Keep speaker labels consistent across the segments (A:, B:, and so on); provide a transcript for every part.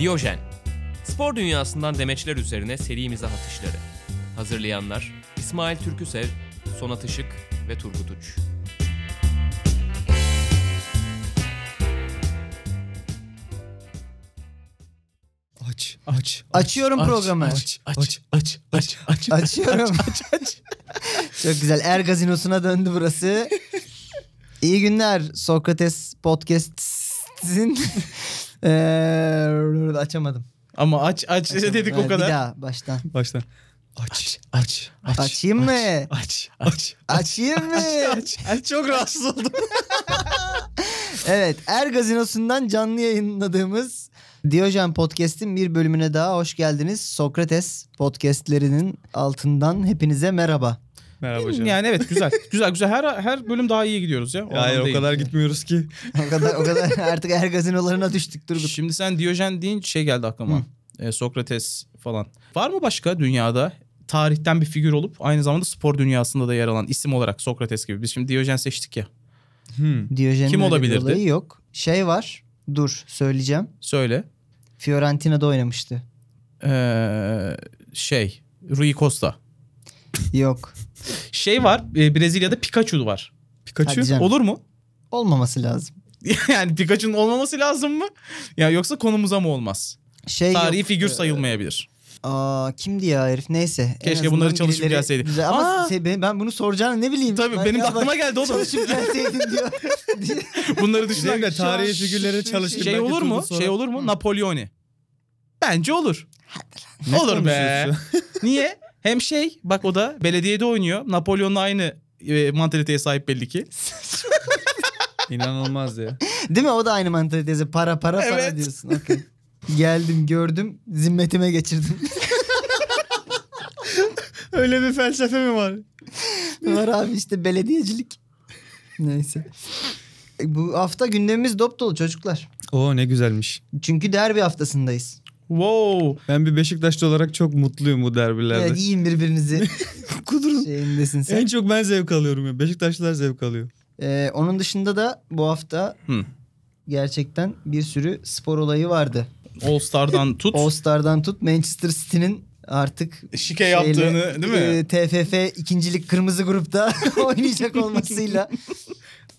A: Diyojen. Spor dünyasından demeçler üzerine seri mizah atışları. Hazırlayanlar İsmail Türküsev, Sonat Işık ve Turgut Uç.
B: Aç, aç.
C: Açıyorum
B: aç,
C: programı.
B: Aç, aç, aç, aç, aç.
C: Açıyorum.
B: Aç, aç.
C: Çok güzel. Er gazinosuna döndü burası. İyi günler Sokrates Podcast'in. Eee, açamadım.
B: Ama aç, aç
C: Açamadım.
B: dedik o kadar.
C: Bir daha baştan.
B: Baştan. Aç, aç, aç.
C: Açayım mı?
B: Aç, aç.
C: Açayım mı?
B: Aç, aç. Çok rahatsız oldum.
C: Evet, Er Gazinosu'ndan canlı yayınladığımız Diyojen Podcast'in bir bölümüne daha hoş geldiniz. Sokrates podcastlerinin altından hepinize merhaba.
B: Merhaba hocam.
D: Yani evet güzel. güzel güzel. Her her bölüm daha iyi gidiyoruz ya. O
B: Hayır o kadar gitmiyoruz ki.
C: O kadar o kadar artık Er Gazinolarına düştük Turgut.
D: Şimdi sen Diyojen deyince şey geldi aklıma. Ee, Sokrates falan. Var mı başka dünyada tarihten bir figür olup aynı zamanda spor dünyasında da yer alan isim olarak Sokrates gibi. Biz şimdi Diyojen seçtik ya.
B: Hmm.
C: Diyojen'in
D: Kim olabilirdi?
C: olayı yok. Şey var. Dur söyleyeceğim.
D: Söyle.
C: Fiorentina'da oynamıştı.
D: Ee, şey Rui Costa.
C: Yok.
D: Şey var e, Brezilya'da Pikachu var.
B: Pikachu.
C: Canım.
D: Olur mu?
C: Olmaması lazım.
D: yani Pikachu'nun olmaması lazım mı? Ya yoksa konumuza mı olmaz?
C: Şey
D: Tarihi
C: yok.
D: figür
C: Ee,
D: sayılmayabilir.
C: Aa kimdi ya herif? Neyse. En
D: Keşke
C: azından
D: bunları çalışıp
C: birileri-
D: gelseydi.
C: Güzel. Ama
D: Aa!
C: şey, ben, ben bunu soracağını ne bileyim.
D: Tabii
C: Ben
D: benim de aklıma geldi o da.
C: Çalışıp gelseydin diyor.
D: Bunları düşünen
B: Bizim de tarihi figürleri çalıştık.
D: Şey
B: Belki
D: olur mu?
B: Turgut sonra-
D: Şey olur mu? Napoleoni. Bence olur.
B: Ne
D: olur be. Niye? Hem şey bak o da belediyede oynuyor. Napolyon'la aynı e, mantaliteye sahip belli ki.
B: İnanılmaz ya.
C: Değil mi? O da aynı mantalitesi. Para para para
D: Evet.
C: diyorsun. Okey. Geldim gördüm zimmetime geçirdim.
B: Öyle bir felsefe mi var?
C: Var abi işte belediyecilik. Neyse. E, Bu hafta gündemimiz dop dolu çocuklar.
B: Oo ne güzelmiş.
C: Çünkü derbi haftasındayız.
D: Wow.
B: Ben bir Beşiktaşlı olarak çok mutluyum bu derbilerde.
C: Evet yiyin birbirinizi.
B: Kudurun.
C: Şeyindesin sen.
B: En çok ben zevk alıyorum ya. Beşiktaşlılar zevk alıyor.
C: Ee, onun dışında da bu hafta
D: Hı.
C: gerçekten bir sürü spor olayı vardı.
D: All Star'dan tut.
C: All Star'dan tut Manchester City'nin artık
D: şike
C: şeyle,
D: yaptığını değil mi?
C: e, TFF ikincilik kırmızı grupta oynayacak olmasıyla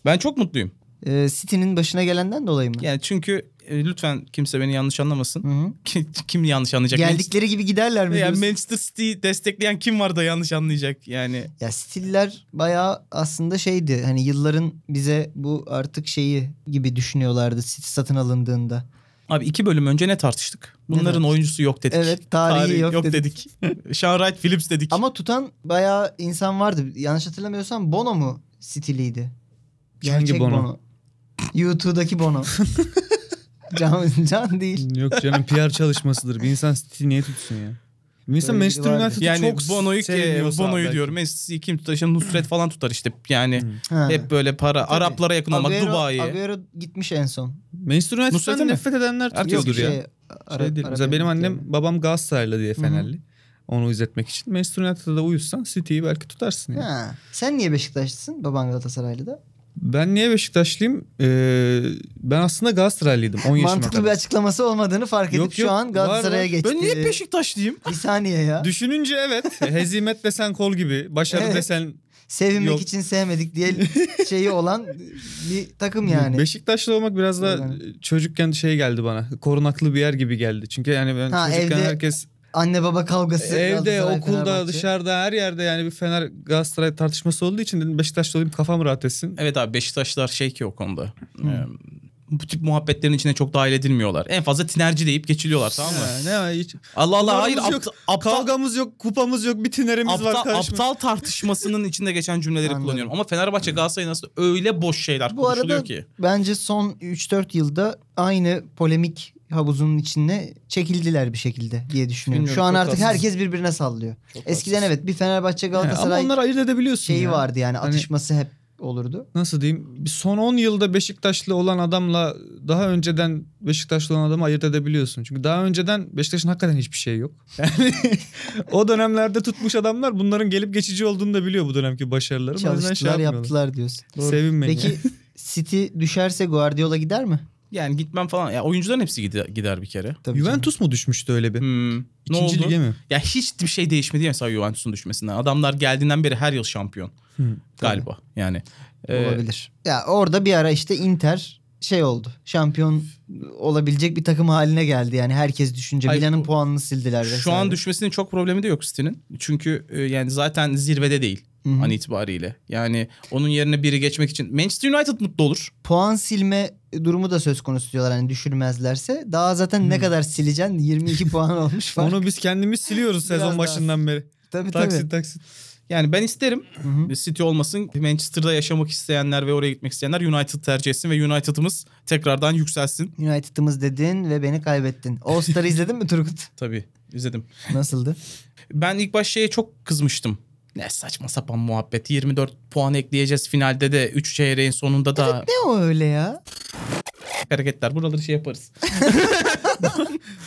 D: Ben çok mutluyum.
C: E, City'nin başına gelenden dolayı mı?
D: Yani çünkü e, lütfen kimse beni yanlış anlamasın.
C: Hı hı.
D: Kim, kim yanlış anlayacak?
C: Geldikleri gibi giderler mi
D: Yani? Manchester City'yi destekleyen kim var da yanlış anlayacak yani.
C: Ya stiller bayağı aslında şeydi hani yılların bize bu artık şeyi gibi düşünüyorlardı City satın alındığında.
D: Abi iki bölüm önce ne tartıştık? Bunların
C: tartıştık?
D: oyuncusu yok dedik.
C: Evet, tarihi yok
D: dedik. Sean Wright Phillips dedik.
C: Ama tutan bayağı insan vardı. Yanlış hatırlamıyorsam Bono mu City'liydi?
B: Hangi Bono?
C: YouTube'daki Bono. can, can değil.
B: Yok canım PR çalışmasıdır. Bir insan City niye tutsun ya? Bir insan
C: Böyle
B: Manchester. United'ı
D: yani
B: çok
D: Bono'yu Bono'yu
B: belki.
D: diyorum. Messi kim tutar? İşte Nusret falan tutar işte. Yani
C: Ha.
D: hep böyle para.
C: Tabii.
D: Araplara yakın olmak. Dubai'ye.
C: Agüero gitmiş en son.
B: Manchester United'dan nefret edenler tutuyordur ya.
C: Şey, Ara-
B: Şey değil. Mesela benim annem
C: Emirlikleri.
B: babam Galatasaraylı diye Fenerli. Onu izletmek için. Manchester United'da da uyusan City'yi belki tutarsın. ya.
C: Ha. Sen niye Beşiktaşlısın? Baban Galatasaraylı da.
B: Ben niye Beşiktaşlıyım? Ee, ben aslında Galatasaraylıydım 10 yaşıma
C: Mantıklı
B: kadar.
C: bir açıklaması olmadığını fark edip
B: Yok,
C: şu
B: yok.
C: an Galatasaray'a geçti.
D: Ben niye Beşiktaşlıyım?
C: Bir saniye ya.
B: Düşününce evet. Hezimet desen kol gibi. Başarı
C: Evet.
B: desen
C: Sevinmek
B: Yok.
C: için sevmedik diye şeyi olan bir takım yani.
B: Beşiktaşlı olmak biraz da çocukken şey geldi bana. Korunaklı bir yer gibi geldi. Çünkü yani ben
C: Ha,
B: çocukken
C: evde
B: herkes
C: Anne baba kavgası.
B: evde,
C: Galatasaray,
B: okulda,
C: Fenerbahçe.
B: dışarıda her yerde yani bir Fener Galatasaray tartışması olduğu için dedim Beşiktaşlı olayım kafam rahat etsin.
D: Evet abi Beşiktaşlılar şey ki o konuda. Ee, bu tip muhabbetlerin içine çok dahil edilmiyorlar. En fazla tinerci deyip geçiliyorlar tamam mı?
B: Ne var hiç.
D: Allah Allah hayır aptal,
B: yok,
D: aptal,
B: Kavgamız yok, kupamız yok, bir tinerimiz var
D: aptal,
B: karışma.
D: aptal tartışmasının içinde geçen cümleleri
C: Anladım.
D: kullanıyorum. Ama Fenerbahçe Galatasaray'ın aslında öyle boş şeyler
C: Bu
D: konuşuluyor
C: arada
D: ki.
C: bence son 3-4 yılda aynı polemik havuzunun içine çekildiler bir şekilde diye düşünüyorum.
D: Bilmiyorum,
C: Şu an
D: çok
C: artık
D: haksız.
C: herkes birbirine sallıyor. Eskiden
D: haksız.
C: evet bir Fenerbahçe
B: He, ama
C: Galatasaray
B: onları ayırt edebiliyorsun
C: şeyi
B: ya.
C: vardı yani
B: Hani-
C: atışması hep olurdu.
B: Nasıl diyeyim? Bir Son 10 yılda Beşiktaşlı olan adamla daha önceden Beşiktaşlı olan adamı ayırt edebiliyorsun. Çünkü daha önceden Beşiktaş'ın hakikaten hiçbir şey yok. Yani o dönemlerde tutmuş adamlar bunların gelip geçici olduğunu da biliyor bu dönemki başarıları. Şey
C: Çalıştılar
B: yapmıyorlar.
C: yaptılar diyorsun.
B: Sevinmeyin.
C: Peki City düşerse Guardiola gider mi?
D: Yani gitmem falan. Ya oyuncuların hepsi gider, gider bir kere.
C: Tabii
B: Juventus mu düşmüştü öyle bir?
D: Hmm. Ne
B: İkinci
D: oldu?
B: lige mi?
D: Ya hiç bir şey değişmedi ya mesela Juventus'un düşmesinden. Adamlar geldiğinden beri her yıl şampiyon
B: Hı.
D: galiba. Yani
C: canım.
D: e,
C: Olabilir. Ya orada bir ara işte Inter şey oldu. Şampiyon olabilecek bir takım haline geldi. Yani herkes düşünce
D: Hayır,
C: Milan'ın puanını sildiler vesaire.
D: Şu an düşmesinin çok problemi de yok City'nin. Çünkü e, yani zaten zirvede değil
C: Hı hı.
D: an itibariyle. Yani onun yerine biri geçmek için Manchester United mutlu olur.
C: puan silme durumu da söz konusu diyorlar hani düşürmezlerse. Daha zaten ne kadar sileceksin? 22 puan olmuş fark.
B: Onu biz kendimiz siliyoruz
C: Biraz
B: sezon
C: daha-
B: başından beri.
C: tabii tabii.
B: Taksit taksit.
D: Yani ben isterim
C: Hı hı.
D: City olmasın. Manchester'da yaşamak isteyenler ve oraya gitmek isteyenler United tercih etsin ve United'ımız tekrardan yükselsin.
C: United'ımız dedin ve beni kaybettin. All Star'ı izledin mi Turgut?
D: Tabii izledim.
C: Nasıldı?
D: Ben ilk baş şeye çok kızmıştım. Ne saçma sapan muhabbet. 24 puan ekleyeceğiz finalde de 3 çeyreğin sonunda da
C: Ne o öyle ya?
D: hareketler. Buraları şey yaparız.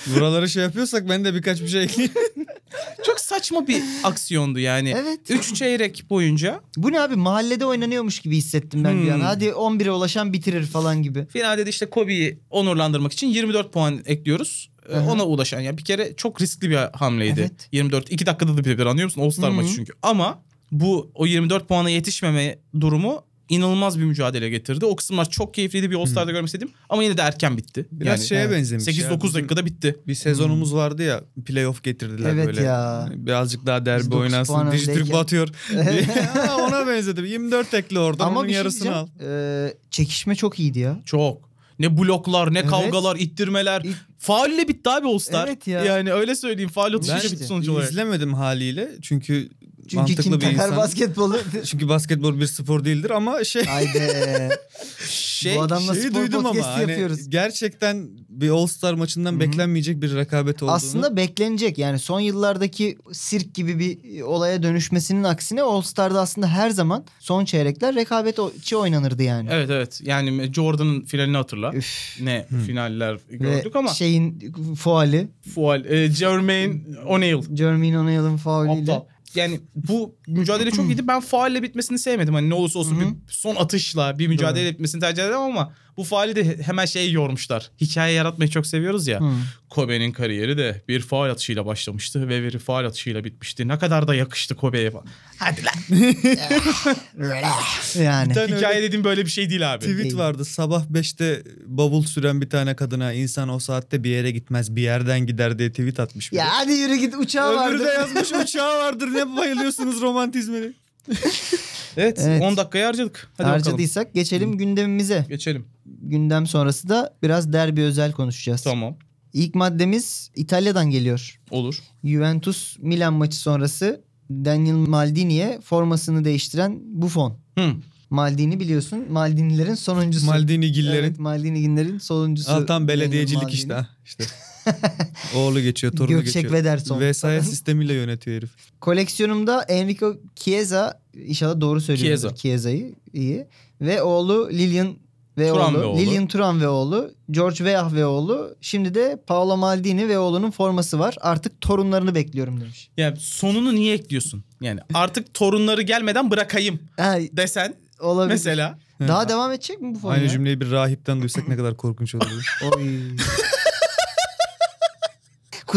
B: Buraları şey yapıyorsak ben de birkaç bir şey ekleyeyim.
D: Çok saçma bir aksiyondu yani.
C: Evet.
D: 3 çeyrek boyunca
C: Bu ne abi mahallede oynanıyormuş gibi hissettim ben bir an.
D: Hmm.
C: Hadi 11'e ulaşan bitirir falan gibi.
D: finalde de işte Kobe'yi onurlandırmak için 24 puan ekliyoruz. Ee,
C: Hı hı.
D: Ona ulaşan yani bir kere çok riskli bir hamleydi.
C: Evet.
D: 24 2 dakikada da bir anlıyor musun? All-Star
C: Hı hı.
D: maçı çünkü. Ama bu o 24 puana yetişmeme durumu inanılmaz bir mücadele getirdi. O kısımlar çok keyifliydi bir All-Star'da görmek istedim. Ama yine de erken bitti.
B: Biraz şeye
C: evet.
B: benzemiş. ya.
D: 8-9
B: Bizim
D: dakikada bitti.
B: Bir sezonumuz vardı ya playoff getirdiler
C: Evet
B: böyle.
C: ya.
B: Birazcık daha
C: Biz
B: derbi
C: puan
B: oynansın. Dijitürk batıyor. Ona benzedim. 24 ekle oradan
C: Ama
B: onun
C: şey
B: yarısını al.
C: diyeceğim. Ee, çekişme çok iyiydi ya.
D: Çok. Ne bloklar, ne
C: Evet.
D: kavgalar, ittirmeler.
C: İt-
D: Faulle bitti abi All-Star.
C: Evet ya.
D: Yani öyle söyleyeyim. Faul
B: Ben
D: atışıyla bitti sonuç olarak.
B: izlemedim haliyle. Çünkü,
C: Çünkü
B: mantıklı
C: kim
B: bir
C: takar
B: insan.
C: basketbolu?
B: Çünkü basketbol bir spor değildir ama şey
C: Haydi.
D: Şey,
C: Bu adamla
B: şeyi
C: spor
B: duydum ama hani
C: yapıyoruz.
B: gerçekten bir All-Star maçından
C: Hı hı.
B: beklenmeyecek bir rekabet olduğunu.
C: Aslında beklenecek yani son yıllardaki sirk gibi bir olaya dönüşmesinin aksine All Star'da aslında her zaman son çeyrekler rekabetçi oynanırdı yani.
D: Evet evet. Yani Jordan'ın finalini hatırla.
C: Üf.
D: Ne
B: Hı.
D: finaller
C: Ve
D: gördük ama
C: şeyin fuali,
D: faul. E, Jermaine O'Neal.
C: Jermaine O'Neal'ın faulüyle.
D: Aptal. Yani bu mücadele çok iyiydi. Ben faulle bitmesini sevmedim. Hani ne olursa olsun
C: Hı hı.
D: bir son atışla bir mücadele bitmesini tercih ederim ama bu faali de hemen şeyi yormuşlar. Hikaye yaratmayı çok seviyoruz ya.
C: Hı.
D: Kobe'nin kariyeri de bir faal atışıyla başlamıştı ve bir faal atışıyla bitmişti. Ne kadar da yakıştı Kobe'ye falan. Hadi lan.
C: Yani.
B: Bir tane
D: Hikaye
B: öyle
D: dediğim böyle bir şey değil abi.
B: tweet vardı. Sabah 5'te bavul süren bir tane kadına insan o saatte bir yere gitmez bir yerden gider diye tweet atmış. biri.
C: Ya hadi yürü git uçağı
B: Öbürü
C: vardı.
B: de yazmış uçağı vardır ne bayılıyorsunuz romantizmine.
D: Evet,
C: Evet.
D: 10 dakikayı harcadık. Hadi bakalım.
C: Harcadıysak geçelim gündemimize.
D: Geçelim.
C: Gündem sonrası da biraz derbi özel konuşacağız.
D: Tamam.
C: İlk maddemiz İtalya'dan geliyor.
D: Olur.
C: Juventus Milan maçı sonrası Daniel Maldini'ye formasını değiştiren Buffon.
D: Hı.
C: Maldini biliyorsun Maldinilerin sonuncusu.
B: Maldini Gillerin.
C: Evet, Maldini'lerin sonuncusu.
B: Al tam belediyecilik işte.
C: Maldini.
B: ha, işte. Oğlu geçiyor, torunu
C: Gökçek
B: geçiyor.
C: Vederson.
B: Vesayet sistemiyle yönetiyor herif.
C: Koleksiyonumda Enrico Chiesa inşallah doğru söylüyorum.
D: Chiesa.
C: Chiesa'yı iyi. Ve oğlu Lilian ve
D: Thuram
C: oğlu,
D: ve oğlu.
C: Lilian Thuram ve oğlu, George Weah ve oğlu. Şimdi de Paolo Maldini ve oğlunun forması var. Artık torunlarını bekliyorum demiş.
D: Yani sonunu niye ekliyorsun? Yani artık torunları gelmeden bırakayım desen
C: olabilir.
D: mesela.
C: Daha devam edecek mi bu forma?
B: Aynı cümleyi bir rahipten duysak ne kadar korkunç olur.
C: Oy.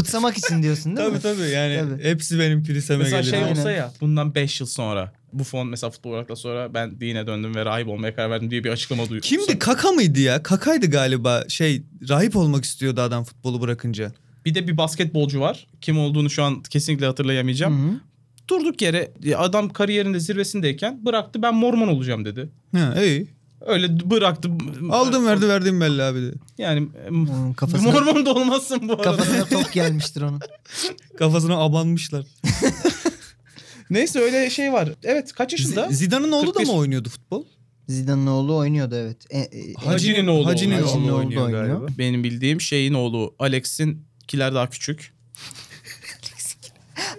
C: Kutsamak için diyorsun değil
B: tabii
C: mi?
B: tabii yani
C: Tabii.
B: hepsi benim kiliseme
D: Mesela
B: gelir.
D: şey olsa ya bundan 5 yıl sonra bu fon mesela futbol olarak da sonra ben dine döndüm ve rahip olmaya karar verdim diye bir açıklama duyuyorum.
B: Kimdi? Kaka mıydı ya? Kakaydı galiba. Şey rahip olmak istiyordu adam futbolu bırakınca.
D: Bir de bir basketbolcu var. Kim olduğunu şu an kesinlikle hatırlayamayacağım.
C: Hı-hı.
D: Durduk yere adam kariyerinde zirvesindeyken bıraktı ben mormon olacağım dedi.
B: Ha iyi.
D: Öyle bıraktı.
B: Aldım verdi verdim belli abi de.
D: Yani
C: Hmm, kafasına,
D: mormon da olmazsın bu arada.
C: kafasına top gelmiştir onun.
B: Kafasına abanmışlar.
D: Neyse öyle şey var. Evet kaç yaşında?
B: Z- Zidane'ın oğlu da
D: 41.
B: mı oynuyordu futbol?
C: Zidane'ın oğlu oynuyordu evet. E, e,
D: Hacı'nin oğlu
B: Hacı'nin oğlu
C: Hacı'nin oğlu
B: oynuyor
C: oynuyor.
B: galiba.
D: Benim bildiğim şeyin oğlu Alex'in kiler daha küçük.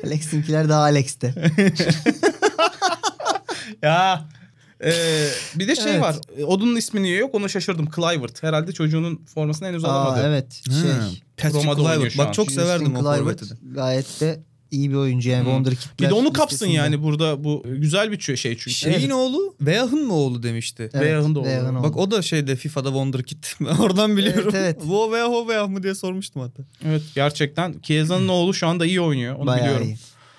C: Alex'inkiler daha Alex'te.
D: Ya. Ee, bir de şey
C: Evet.
D: var. Odun'un ismini yok ona şaşırdım. Clivert. Herhalde çocuğunun formasını henüz
C: Aa
D: alamadı.
C: evet şey.
B: Patrick Kluivert.
D: şu an.
B: Bak çok
C: Justin
B: severdim o
C: Kluivert
B: forveti de.
C: Gayet de iyi bir oyuncu yani. Wonderkid'ler
D: Bir de onu kapsın yani burada bu güzel bir şey çünkü.
B: Şeyin oğlu Veyah'ın mı oğlu demişti.
C: Evet,
D: Veyah'ın da oğlu.
C: Veyah'ın oğlu.
B: Bak o da şeyde FIFA'da Wonderkid. Ben oradan biliyorum.
C: Evet, evet.
B: Bu Veyah o Veyah mı diye sormuştum hatta.
D: Evet gerçekten Chiesa'nın oğlu şu anda iyi oynuyor. Onu
C: Bayağı
D: biliyorum.
C: iyi.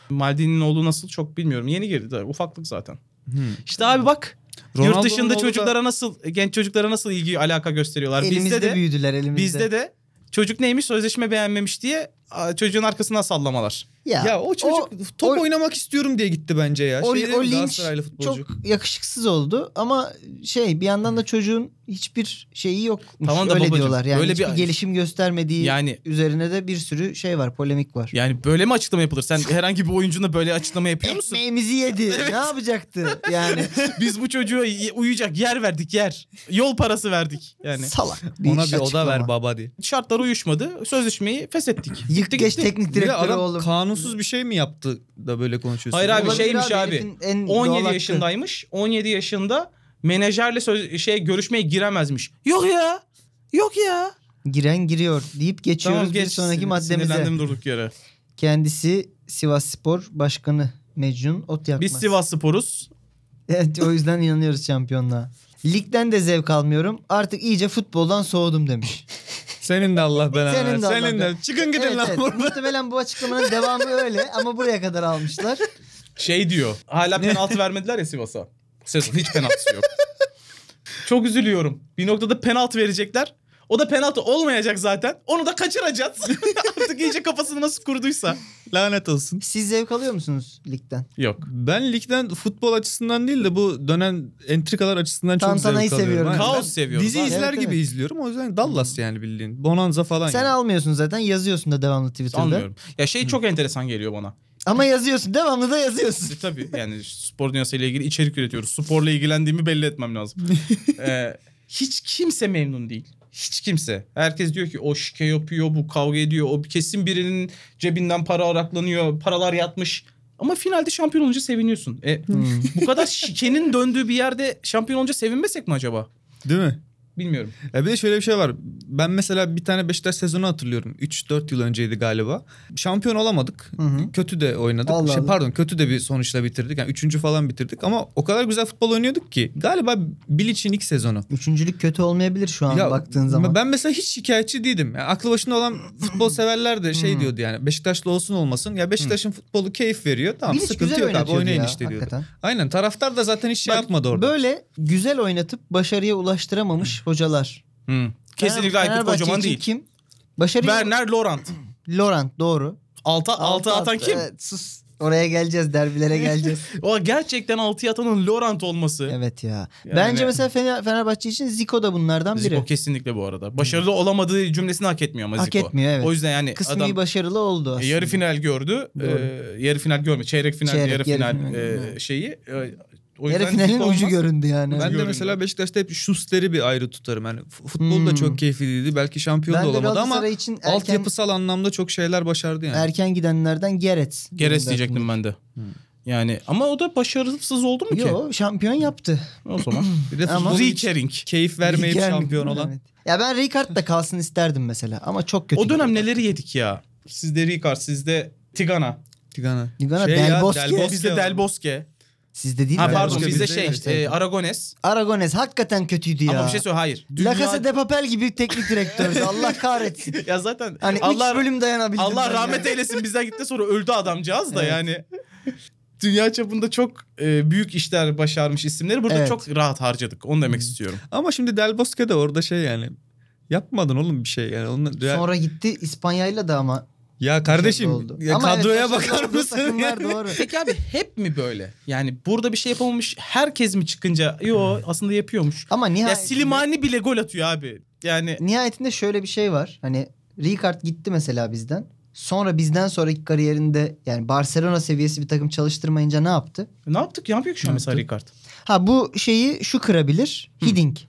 D: Maldini'nin oğlu nasıl çok bilmiyorum. Yeni girdi de ufaklık zaten.
B: Hmm.
D: İşte abi bak
B: Ronaldo'nun
D: yurt dışında
B: oğlu da-
D: çocuklara nasıl genç çocuklara nasıl ilgi alaka gösteriyorlar.
C: Elimizde
D: bizde de
C: büyüdüler elimizde.
D: bizde de çocuk neymiş sözleşme beğenmemiş diye çocuğun arkasından sallamalar.
B: Ya, o çocuk top
C: o-
B: oynamak istiyorum diye gitti bence ya.
C: o,
B: şey
C: o linç çok yakışıksız oldu ama şey bir yandan da çocuğun hiçbir şeyi yok.
D: Tamam da
C: Öyle
D: babacığım,
C: diyorlar. Yani
D: böyle bir-
C: gelişim göstermediği
D: Yani
C: üzerine de bir sürü şey var, polemik var.
D: yani böyle mi açıklama yapılır? Sen herhangi bir oyuncuna böyle açıklama yapıyor musun?
C: Ekmeğimizi yedi. Ne yapacaktı? Yani
D: Biz bu çocuğa uyuyacak yer verdik yer. Yol parası verdik yani.
C: salak.
B: Ona
C: iş
B: bir oda
C: açıklama.
B: ver baba diye.
D: Şartlar uyuşmadı. Sözleşmeyi feshettik.
C: Yık geç teknik
B: Bir
C: direktörü oğlum.
B: Kanunsuz bir şey mi yaptı da böyle konuşuyorsun?
D: Hayır abi,
C: Olabilir
D: şeymiş abi,
C: herifin en doğal
D: 17
C: hakkı.
D: yaşındaymış. 17 yaşında menajerle söz, şey görüşmeye giremezmiş. Yok ya. Yok ya.
C: Giren giriyor deyip geçiyoruz
D: Tamam
C: bir
D: geç.
C: sonraki
D: Sin-
C: maddemize.
D: Sinirlendim durduk yere.
C: Kendisi Sivas Spor Başkanı Mecnun Ot Yakmaz.
D: Biz Sivas Spor'uz.
C: Evet o yüzden inanıyoruz şampiyonluğa. Ligden de zevk almıyorum. Artık iyice futboldan soğudum demiş.
B: Senin de Allah belanı
C: Senin de Allah
B: Senin de.
C: belanı.
B: Çıkın gidin
C: evet,
B: lan
C: evet.
B: buradan.
C: Muhtemelen bu açıklamanın devamı öyle ama buraya kadar almışlar.
D: Şey diyor. Hala penaltı vermediler ya Sivas'a. Sezon hiç penaltısı yok. Çok üzülüyorum. Bir noktada penaltı verecekler. O da penaltı olmayacak zaten. Onu da kaçıracağız. Artık iyice kafasını nasıl kurduysa.
B: Lanet olsun.
C: Siz zevk alıyor musunuz ligden?
D: Yok.
B: Ben ligden futbol açısından değil de bu dönen entrikalar açısından çok
C: Tantanayı
B: zevk alıyorum.
C: seviyorum.
B: Aynen.
D: Kaos
B: Ben
D: seviyoruz
B: Dizi izler
C: Evet,
B: gibi
C: evet.
B: izliyorum. O yüzden Dallas yani bildiğin. Bonanza falan.
C: Sen
B: yani.
C: almıyorsun zaten yazıyorsun da devamlı Twitter'da.
D: Almıyorum. Ya şey çok enteresan geliyor bana.
C: Ama yazıyorsun devamlı da yazıyorsun.
D: E, Tabii yani spor dünyasıyla ilgili içerik üretiyoruz. Sporla ilgilendiğimi belli etmem lazım. Ee, hiç kimse memnun değil. Hiç kimse. Herkes diyor ki o şike yapıyor, bu kavga ediyor. O kesin birinin cebinden para araklanıyor, paralar yatmış. Ama finalde şampiyon olunca seviniyorsun. E,
C: Hmm.
D: bu kadar şikenin döndüğü bir yerde şampiyon olunca sevinmesek mi acaba?
B: Değil mi?
D: Bilmiyorum.
B: Ya bir de şöyle bir şey var. Ben mesela bir tane Beşiktaş sezonu hatırlıyorum. 3-4 yıl önceydi galiba. Şampiyon olamadık.
C: Hı hı.
B: Kötü de oynadık.
C: Allah
B: şey,
C: Allah.
B: pardon kötü de bir sonuçla bitirdik. Yani üçüncü falan bitirdik. Ama o kadar güzel futbol oynuyorduk ki. Galiba Bilic'in ilk sezonu.
C: Üçüncülük kötü olmayabilir şu an baktığın zaman.
B: Ben mesela hiç şikayetçi değildim. Yani aklı başında olan futbol severler de şey
C: Hmm.
B: diyordu yani. Beşiktaşlı olsun olmasın. Ya Beşiktaş'ın futbolu keyif veriyor. Tamam
C: Bilic
B: sıkıntı yok abi oynayın
C: ya,
B: işte diyordu.
C: hakikaten.
B: Aynen taraftar da zaten hiç şey
C: Bak,
B: yapmadı orada.
C: Böyle güzel oynatıp başarıya ulaştıramamış hocalar.
D: Hı. Kesinlikle
C: Fener-
D: Aykut
C: Fenerbahçe
D: Kocaman değil.
C: Kim? Başarıya...
D: Werner Laurent.
C: Laurent doğru.
D: Altı, altı atan
C: attı.
D: kim?
C: Evet, sus. Oraya geleceğiz derbilere geleceğiz.
D: O gerçekten altı atanın Laurent olması.
C: evet ya.
D: Yani-
C: Bence mesela Fener, Fenerbahçe için Zico da bunlardan biri.
D: Zico kesinlikle bu arada. Başarılı olamadığı cümlesini hak etmiyor ama
C: Hak
D: Zico.
C: etmiyor evet.
D: O yüzden yani
C: Kısmi
D: adam
C: başarılı oldu
D: e,
C: aslında.
D: yarı final gördü.
C: Doğru.
D: Ee, yarı final görmedi. Çeyrek final,
C: Çeyrek,
D: yarı
C: yarı
D: final,
C: final.
D: e, şeyi. E, o
C: Yarı finalin ucu göründü yani.
B: Ben de mesela Beşiktaş'ta hep Schuster'i bir ayrı tutarım. Yani futbol
C: Hmm.
B: da çok keyifliydi. Belki şampiyon
C: Ben
B: da olamadı ama
C: için erken,
B: altyapısal anlamda çok şeyler başardı yani.
C: erken gidenlerden Geret.
D: Geres diyecektim ben de.
B: Hmm.
D: Yani ama o da başarısız oldu mu ki?
C: Yo şampiyon yaptı.
D: O zaman.
B: bir de
C: Ama-
B: keyif vermeyip
C: Yani-
B: şampiyon olan.
C: Evet. Ya ben Ricard da kalsın isterdim mesela ama çok kötü.
D: O dönem neleri yedik ya? Sizde Ricard, sizde Tigana.
B: Tigana.
C: Tigana,
B: Şey
C: Del Bosque.
B: Del Bosque.
D: Bizde Del Bosque.
C: Sizde değil
D: Ha
C: mi?
D: pardon bizde
B: bizde
D: şey
C: işte.
D: e, Aragones.
C: Aragones hakikaten kötüydü ya.
D: Ama bir şey söyle hayır.
C: La Casa de Papel gibi teknik direktördü. Allah kahretsin.
D: Ya zaten
C: Hani
D: Allah
C: üç bölüm dayanabildim.
D: Allah
C: ben
D: rahmet
C: ya.
D: eylesin bizden gitti sonra öldü adamcağız da
C: Evet.
D: yani. Dünya çapında çok e, büyük işler başarmış isimleri burada
C: Evet.
D: çok rahat harcadık. Onu demek istiyorum.
B: Ama şimdi Del Bosque de orada şey yani. Yapmadın oğlum bir şey yani. Onun,
C: Sonra gitti İspanya'yla da ama
B: ya kardeşim
C: oldu.
B: ya
C: Ama evet,
B: kadroya
C: başarılı
B: bakar mısın? yani?
C: doğru.
D: Peki abi hep mi böyle? Yani burada bir şey yapamamış herkes mi çıkınca yo aslında yapıyormuş.
C: Ama
D: Ya
C: nihayetinde,
D: Slimani bile gol atıyor abi. Yani
C: nihayetinde şöyle bir şey var. Hani Ricard gitti mesela bizden. Sonra bizden sonraki kariyerinde yani Barcelona seviyesi bir takım çalıştırmayınca ne yaptı?
D: ne yaptık? Ne yapıyor ki şu an mesela? Ricard?
C: Ha bu şeyi şu kırabilir. Hiddink.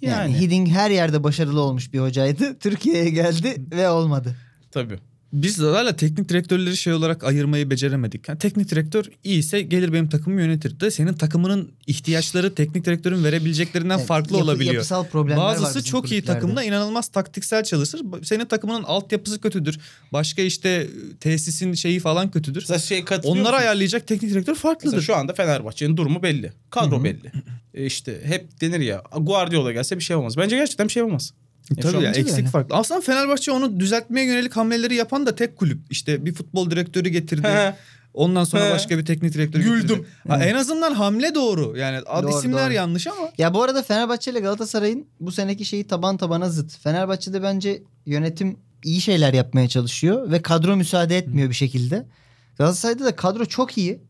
C: Yani,
D: Yani,
C: Hiddink her yerde başarılı olmuş bir hocaydı. Türkiye'ye geldi ve olmadı.
D: tabii.
B: Biz hala teknik direktörleri şey olarak ayırmayı beceremedik. Yani teknik direktör iyiyse gelir benim takımımı yönetir de senin takımının ihtiyaçları teknik direktörün verebileceklerinden
C: Evet,
B: farklı
C: yapı-
B: olabiliyor.
C: Yapısal problemler var
B: Bazısı
C: bizim
B: çok iyi takımda inanılmaz taktiksel çalışır. Senin takımının altyapısı kötüdür. Başka işte tesisin şeyi falan kötüdür.
D: Mesela şey
B: Onları
D: musun?
B: ayarlayacak teknik direktör
D: Mesela
B: farklıdır.
D: şu anda Fenerbahçe'nin durumu belli. Kadro
B: Hı hı.
D: belli. E işte hep denir ya Guardiola gelse bir şey olmaz. Bence gerçekten bir şey olmaz.
B: E, Tabii ya, eksik
C: öyle.
B: farklı. Aslında Fenerbahçe onu düzeltmeye yönelik hamleleri yapan da tek kulüp. İşte bir futbol direktörü getirdi. Ondan sonra
D: He.
B: başka bir teknik direktör
D: Güldüm.
B: getirdi. Ha, en azından hamle doğru. Yani ad
C: Doğru,
B: isimler
C: doğru.
B: yanlış ama.
C: Ya bu arada Fenerbahçe ile Galatasaray'ın bu seneki şeyi taban tabana zıt. Fenerbahçe'de bence yönetim iyi şeyler yapmaya çalışıyor ve kadro müsaade etmiyor bir şekilde. Galatasaray'da da kadro çok iyi.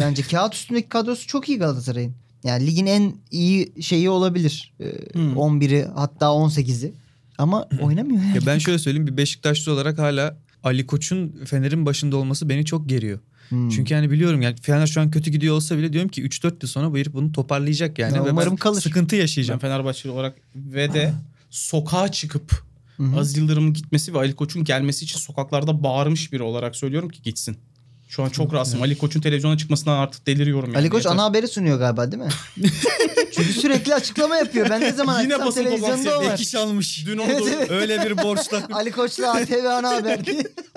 C: Bence kağıt üstündeki kadrosu çok iyi Galatasaray'ın. Yani ligin en iyi şeyi olabilir. Ee,
D: Hmm.
C: 11'i hatta 18'i. Ama oynamıyor yani.
B: Ya ben şöyle söyleyeyim bir Beşiktaşlı olarak hala Ali Koç'un Fener'in başında olması beni çok geriyor.
C: Hmm.
B: Çünkü yani biliyorum yani Fener şu an kötü gidiyor olsa bile diyorum ki 3-4 yıl sonra bu herif bunu toparlayacak yani.
C: Ya
B: Ve
C: umarım
B: ben
C: kalır.
B: sıkıntı
D: Ben
B: yaşayacağım.
D: Fenerbahçeli olarak ve de sokağa çıkıp
C: Hı hı.
D: Aziz Yıldırım'ın gitmesi ve Ali Koç'un gelmesi için sokaklarda bağırmış biri olarak söylüyorum ki gitsin. Şu an çok rahatsızım. Ali Koç'un televizyona çıkmasından artık deliriyorum. Yani.
C: Ali Koç
D: Yeter.
C: ana haberi sunuyor galiba değil mi? Çünkü sürekli açıklama yapıyor. Ben ne zaman
D: Yine
C: açsam
D: basın
C: televizyonda o var.
B: Ek iş almış.
D: Dün
C: Evet, evet.
B: Öyle bir borçla.
C: Ali Koç'la ATV ana haber.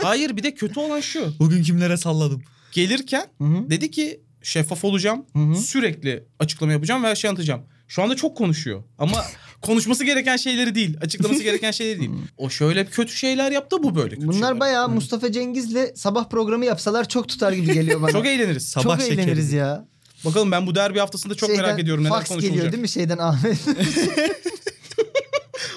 D: Hayır bir de kötü olan şu.
B: Bugün kimlere salladım?
D: Gelirken
C: Hı hı.
D: dedi ki şeffaf olacağım.
C: Hı hı.
D: Sürekli açıklama yapacağım ve şey anlatacağım. Şu anda çok konuşuyor. Ama konuşması gereken şeyleri değil. Açıklaması gereken şeyleri değil. O şöyle kötü şeyler yaptı bu böyle kötü
C: Bunlar
D: şeyler.
C: bayağı Mustafa Cengiz'le sabah programı yapsalar çok tutar gibi geliyor bana.
D: Çok eğleniriz.
B: Sabah
C: çok
B: şekeri.
C: eğleniriz ya.
D: Bakalım ben bu derbi haftasında çok
C: Şeyden
D: merak ediyorum neler
C: fax
D: konuşulacak.
C: geliyor değil mi şeyden Ahmet?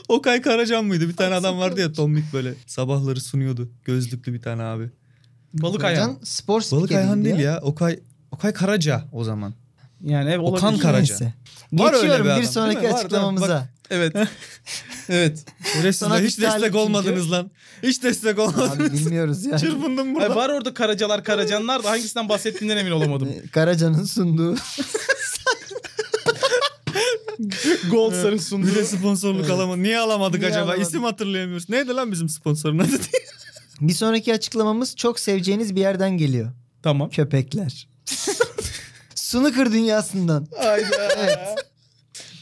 B: Okay Karacan mıydı? Bir tane adam vardı ya tombik böyle sabahları sunuyordu. Gözlüklü bir tane abi.
D: Balık ayağı.
C: Can spor
B: Balık Ayhan değil ya. Okay Okay Karaca o zaman.
D: Yani olabilir.
B: Okan Karaca.
C: Neyse.
B: Var öyle
C: Geçiyorum
B: bir
C: bir,
B: adam, değil
C: sonraki
B: mi? Var,
C: açıklamamıza.
D: Evet. evet.
C: Sanat
B: hiç destek
C: çünkü.
B: olmadınız lan. Hiç destek
C: Abi
B: olmadınız.
C: bilmiyoruz yani.
B: Çırpındım
D: Ay,
B: burada.
D: var orada karacalar karacanlar da hangisinden bahsettiğinden emin olamadım.
C: Karaca'nın sunduğu.
D: Gold Sar'ın sunduğu.
B: Bir de sponsorluk alamadık. Niye alamadık
C: Niye
B: acaba?
C: alamadık?
B: İsim hatırlayamıyoruz. Neydi lan bizim sponsorun adı?
C: bir sonraki açıklamamız çok seveceğiniz bir yerden geliyor.
D: Tamam.
C: Köpekler. Snooker dünyasından.
D: Hayda.
C: Evet.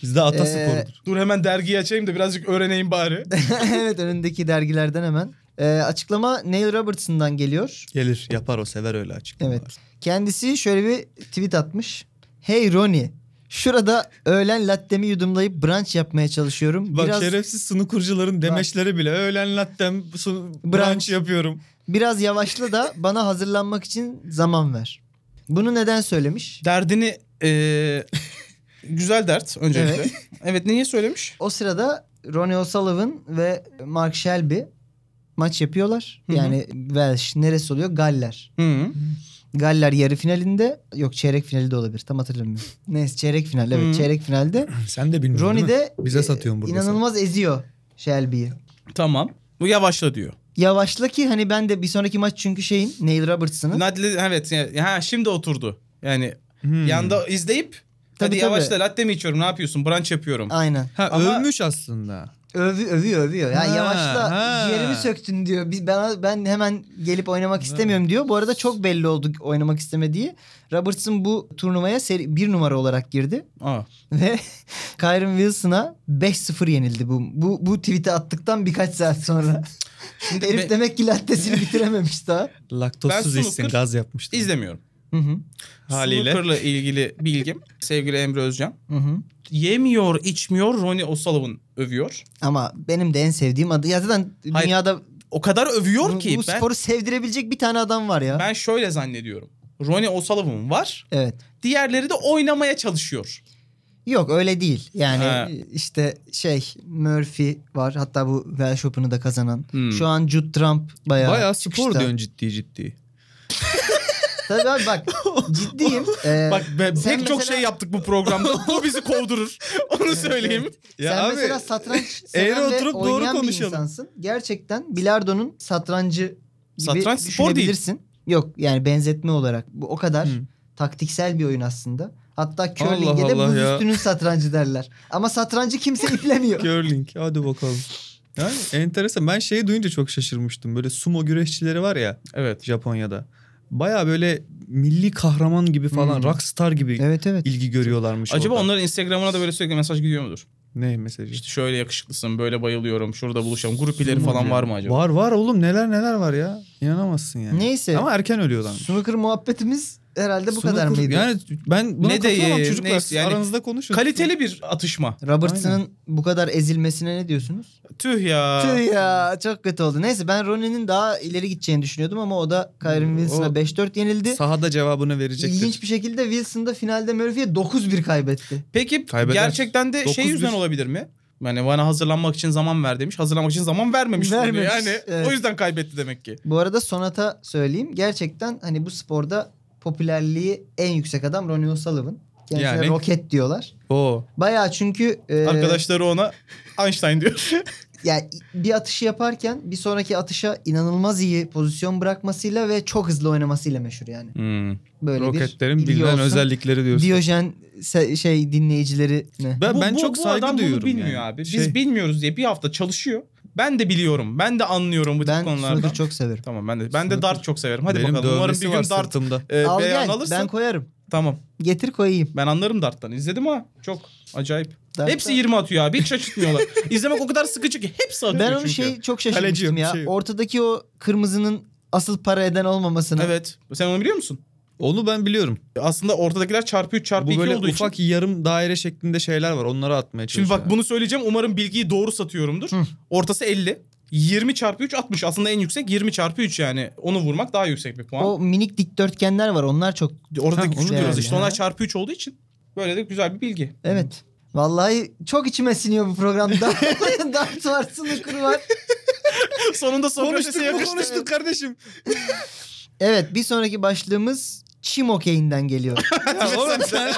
B: Bizde ata
C: Ee,
B: sporudur.
D: Dur hemen dergiyi açayım da birazcık öğreneyim bari.
C: evet önündeki dergilerden hemen. Ee, açıklama Neil Robertson'dan geliyor.
B: Gelir yapar o sever öyle açıklamalar.
C: Evet. Kendisi şöyle bir tweet atmış. Hey Ronnie. Şurada öğlen lattemi yudumlayıp brunch yapmaya çalışıyorum.
B: Bak
C: biraz
B: şerefsiz sunukurcuların demeçleri bile öğlen lattem
C: Brunch.
B: brunch yapıyorum.
C: biraz yavaşla da bana hazırlanmak için zaman ver. Bunu neden söylemiş?
D: Derdini eee, güzel dert öncelikle.
C: Evet.
D: Evet. niye söylemiş?
C: O sırada Ronnie O'Sullivan ve Mark Shelby maç yapıyorlar.
D: Hı hı.
C: Yani Welsh neresi oluyor? Galler.
D: Hı.
C: Galler yarı finalinde yok çeyrek finali de olabilir tam hatırlamıyorum. Neyse çeyrek final evet
D: Hı.
C: çeyrek finalde
B: Sen de bilmiyorsun
C: Ronnie de
B: Bize
C: e,
B: satıyorsun burada
C: inanılmaz eziyor Shelby'yi.
D: Tamam. Bu yavaşla diyor.
C: Yavaşla ki hani ben de bir sonraki maç çünkü şeyin Neil Robertson'ın.
D: Nadile evet yani, ha şimdi oturdu. Yani
B: Hmm.
D: yanda izleyip
C: Tabii,
D: hadi
C: tabii.
D: yavaşla latte mi içiyorum ne yapıyorsun brunch yapıyorum.
C: Aynen.
B: Ha
D: Ama-
B: övmüş aslında.
C: Övü, övüyor övüyor. Ya
B: Ha,
C: yavaşla
B: ha.
C: ciğerimi söktün diyor. Biz ben ben hemen gelip oynamak istemiyorum diyor. Bu arada çok belli oldu oynamak istemediği. Robertson bu turnuvaya seri, bir numara olarak girdi
D: Aa.
C: ve Kyron Wilson'a 5-0 yenildi bu bu bu tweet'i attıktan birkaç saat sonra.
D: Şimdi
C: Herif
D: be-
C: demek ki lattesini bitirememiş daha.
B: Laktozsuz
D: Ben
B: içsin
D: snooker
B: gaz yapmıştı.
D: izlemiyorum.
C: Hı hı.
B: Haliyle.
D: Snooker'la ilgili bilgim sevgili Emre Özcan.
C: Hı hı.
D: Yemiyor içmiyor Ronnie O'Sullivan övüyor.
C: Ama benim de en sevdiğim adı. Ya zaten
D: Hayır,
C: dünyada
D: O kadar övüyor
C: bu,
D: ki
C: bu
D: ben,
C: sporu sevdirebilecek bir tane adam var ya.
D: ben şöyle zannediyorum. Ronnie O'Sullivan var.
C: Evet.
D: Diğerleri de oynamaya çalışıyor.
C: Yok öyle değil. Yani
D: Ha.
C: işte şey Murphy var. Hatta bu Welsh Open'ı da kazanan.
D: Hmm.
C: Şu an Jude Trump bayağı
B: Bayağı spor
C: çıkışta.
B: diyorsun ciddi ciddi.
C: Tabii abi bak ciddiyim. Ee,
D: Bak be,
C: sen
D: pek çok
C: mesela-
D: şey yaptık bu programda. bu bizi kovdurur. Onu söyleyeyim.
B: Ya
C: sen
B: abi,
C: mesela satranç ve
B: oturup doğru konuşalım.
C: insansın. Gerçekten bilardonun satrancı gibi
D: Satranç spor değil.
C: Yok yani benzetme olarak. Bu o kadar
B: Hı.
C: taktiksel bir oyun aslında. Hatta curling'e de
B: Allah
C: buz
B: ya.
C: üstünün satrancı derler. Ama satrancı kimse iplemiyor.
B: Curling hadi bakalım. Yani enteresan. Ben şeyi duyunca çok şaşırmıştım. Böyle sumo güreşçileri var ya
D: Evet.
B: Japonya'da. Baya böyle milli kahraman gibi falan,
C: Hmm.
B: rockstar gibi
C: Evet evet.
B: ilgi görüyorlarmış
D: Acaba
B: orada.
D: onların Instagram'ına da böyle sürekli mesaj gidiyor mudur?
B: Ne mesajı?
D: İşte şöyle yakışıklısın, böyle bayılıyorum, şurada buluşalım. Grup ileri falan var mı acaba?
B: Var var oğlum neler neler var ya. İnanamazsın yani.
C: Neyse.
B: Ama erken ölüyorlar.
C: Snooker muhabbetimiz herhalde bu kadar
B: Snooker-
C: mıydı?
B: Yani ben buna
D: Ne de-
B: de çocuklar.
D: neyse yani
B: aranızda konuşun.
D: Kaliteli bir atışma.
C: Robertson'ın bu kadar ezilmesine ne diyorsunuz?
D: Tüh ya.
C: Tüh ya çok kötü oldu. Neyse ben Ronnie'nin daha ileri gideceğini düşünüyordum ama o da Kyron Wilson'a
B: O-
C: 5-4 yenildi.
B: Sahada cevabını verecektir.
C: İlginç bir şekilde Wilson da finalde Murphy'ye 9-1 kaybetti.
D: Peki
B: Kaybeder.
D: gerçekten de şey
B: 9-1.
D: yüzden olabilir mi? Yani bana hazırlanmak için zaman ver demiş. Hazırlanmak için zaman vermemiş.
C: Vermemiş,
D: Yani
C: evet.
D: o yüzden kaybetti demek ki.
C: Bu arada Sonata söyleyeyim. Gerçekten hani bu sporda popülerliği en yüksek adam Ronnie O'Sullivan. Kendisine
B: Yani?
C: roket diyorlar.
B: Oo.
C: Bayağı çünkü e,
D: Arkadaşları ona Einstein diyor.
C: yani bir atışı yaparken bir sonraki atışa inanılmaz iyi pozisyon bırakmasıyla ve çok hızlı oynamasıyla meşhur yani. Böyle
B: Roketlerin
C: bir
B: bilinen
C: olsun.
B: özellikleri diyorsun.
C: Diyojen şey dinleyicileri ne?
B: Ben,
D: Bu-
B: ben
D: bu-
B: çok
D: bu
B: saygı
D: adam
B: duyuyorum
D: bunu bilmiyor
B: yani.
D: abi. Biz
B: Şey,
D: bilmiyoruz diye bir hafta çalışıyor. Ben de biliyorum. Ben de anlıyorum bu tip
C: Ben
D: konulardan.
C: snooker çok severim.
D: Tamam ben de ben de
B: Snooker-
D: dart çok severim. Hadi
B: benim
D: bakalım. Umarım bir gün dart
B: sırtımda.
D: e,
C: Al
D: beyan
C: gel
D: alırsın.
C: ben koyarım.
D: Tamam.
C: Getir koyayım.
D: Ben anlarım darttan. İzledim ha. Çok acayip.
C: Dart'ta-
D: Hepsi 20 atıyor abi. Hiç şaşırtmıyorlar. İzlemek o kadar sıkıcı ki hepsi atıyor
C: Ben onu
D: çünkü.
C: şey çok
B: Kaleci
C: şaşırmıştım
B: bir
C: ya.
B: şey.
C: Ortadaki o kırmızının asıl para eden olmamasına.
D: Evet. Sen onu biliyor musun?
B: Onu ben biliyorum.
D: Aslında ortadakiler çarpı 3 çarpı
B: Bu
D: 2
B: böyle
D: olduğu
B: ufak
D: için.
B: yarım daire şeklinde şeyler var. Onları atmaya
D: Şimdi
B: çalışıyorum.
D: bak bunu söyleyeceğim. Umarım bilgiyi doğru satıyorumdur.
C: Hı.
D: Ortası 50. 20 çarpı 3 60. Aslında en yüksek 20 çarpı 3 yani. Onu vurmak daha yüksek bir puan.
C: O minik dikdörtgenler var. Onlar çok
D: Orada küçük diyoruz işte.
C: Ha.
D: Onlar çarpı 3 olduğu için. Böyle de güzel bir bilgi.
C: Evet. Vallahi çok içime siniyor bu programda. Dart var, snooker var.
D: Sonunda Sokrates'e yakıştık.
B: konuştuk kardeşim.
C: Evet bir sonraki başlığımız çim okeyinden geliyor.
B: Ya oğlum sen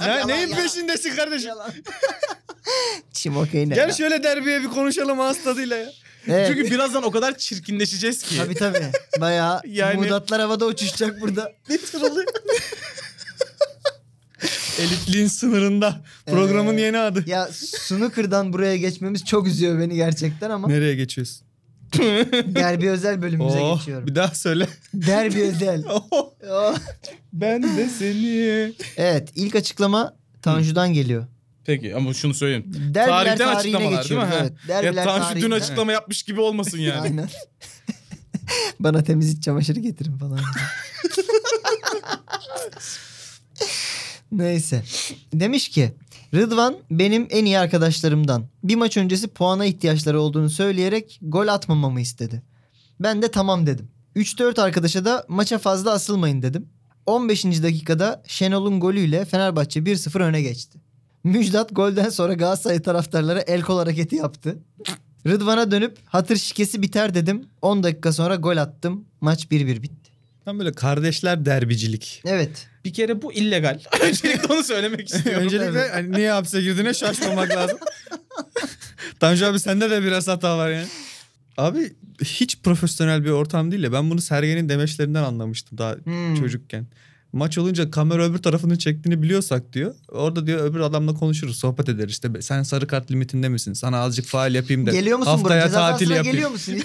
B: ne, neyin peşindesin kardeşim?
C: çim okeyi ne?
B: Gel
C: ya?
B: şöyle derbiye bir konuşalım ağız tadıyla ya.
C: Evet.
D: Çünkü birazdan o kadar çirkinleşeceğiz ki.
C: Tabii tabii. Bayağı
D: Yani-
C: mudatlar havada uçuşacak burada.
B: Elitliğin sınırında. Programın
C: Ee,
B: yeni adı.
C: Ya snooker'dan buraya geçmemiz çok üzüyor beni gerçekten ama
B: Nereye geçiyorsun?
C: derbi özel bölümümüze
B: Oh,
C: geçiyorum.
B: bir daha söyle.
C: Derbi özel.
B: Oh.
C: Oh.
D: Ben de seni.
C: Evet ilk açıklama Tanju'dan geliyor.
D: Peki ama şunu söyleyeyim.
C: Derbiler
D: Tarihten açıklamalar değil mi?
C: Evet.
D: Ya
C: Derbiler
D: Tanju dün açıklama yapmış gibi olmasın yani.
C: Aynen. Bana temiz iç çamaşırı getirin falan. Neyse. Demiş ki Rıdvan benim en iyi arkadaşlarımdan. Bir maç öncesi puana ihtiyaçları olduğunu söyleyerek gol atmamamı istedi. Ben de tamam dedim. 3-4 arkadaşa da maça fazla asılmayın dedim. 15. dakikada Şenol'un golüyle Fenerbahçe 1-0 öne geçti. Müjdat golden sonra Galatasaray taraftarlara el kol hareketi yaptı. Rıdvan'a dönüp hatır şikesi biter dedim. 10 dakika sonra gol attım. Maç 1-1 bitti.
B: Tam böyle kardeşler derbicilik.
C: Evet.
D: Bir kere bu illegal. Öncelikle onu söylemek istiyorum.
B: Öncelikle hani niye hapse girdiğine şaşmamak lazım. Tanju abi sende de biraz hata var yani. Abi hiç profesyonel bir ortam değil ya. Ben bunu Sergen'in demeçlerinden anlamıştım daha
C: Hmm.
B: çocukken. Maç olunca kamera öbür tarafının çektiğini biliyorsak diyor. Orada diyor öbür adamla konuşuruz, sohbet ederiz. İşte sen sarı kart limitinde misin? Sana azıcık faal yapayım da.
C: Geliyor musun buraya?
B: haftaya
C: Ceza
B: tatil yapayım.
C: geliyor musun hiç?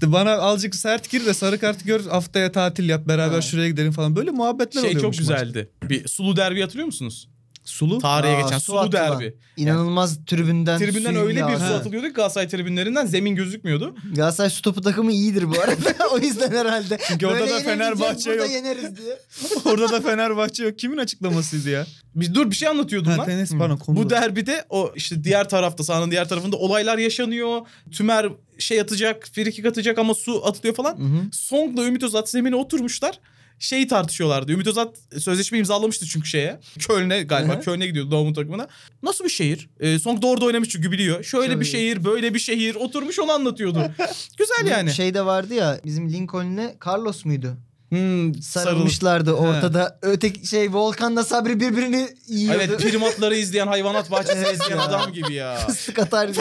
B: İşte bana azıcık sert gir de sarı kart gör haftaya tatil yap beraber
C: Ha.
B: şuraya gidelim falan. Böyle muhabbetler
D: Şey çok
B: oluyormuş maçta.
D: güzeldi. Bir sulu derbi hatırlıyor musunuz?
B: Sulu.
D: Tarihe
C: Aa,
D: geçen
C: su
D: sulu
C: atılan.
D: derbi.
C: İnanılmaz tribünden
D: Tribünden
C: su
D: öyle bir su atılıyordu ki Galatasaray tribünlerinden zemin gözükmüyordu.
C: Galatasaray su topu takımı iyidir bu arada. o yüzden herhalde.
B: Çünkü orada
C: Böyle
B: da Fenerbahçe yok.
C: yeneriz diye.
B: Orada da Fenerbahçe yok. Kimin açıklamasıydı ya?
D: Biz dur bir şey anlatıyordum
B: Ha,
D: lan.
B: tenis pardon konu.
D: Bu derbide o işte diğer tarafta sahanın diğer tarafında olaylar yaşanıyor. Tümer şey atacak, frikik atacak ama su atılıyor falan.
C: Hı hı.
D: Song'la Ümit Özat zemine oturmuşlar. Şeyi tartışıyorlardı. Ümit Özat sözleşme imzalamıştı çünkü şeye. Köln'e galiba.
C: Hı hı.
D: Köln'e gidiyordu doğumun takımına. Nasıl bir şehir? Ee, Song da orada oynamış çünkü biliyor. Şöyle
C: Tabii.
D: bir şehir, böyle bir şehir. Oturmuş onu anlatıyordu. Güzel yani.
C: Şey de vardı ya bizim Lincoln'le Carlos muydu?
D: Hmm, sarılmış.
C: Sarılmışlardı ortada. Öteki şey Volkan'la Sabri birbirini yiyordu.
D: Evet primatları izleyen hayvanat bahçesi izleyen adam gibi ya.
C: Fıstık atar gibi.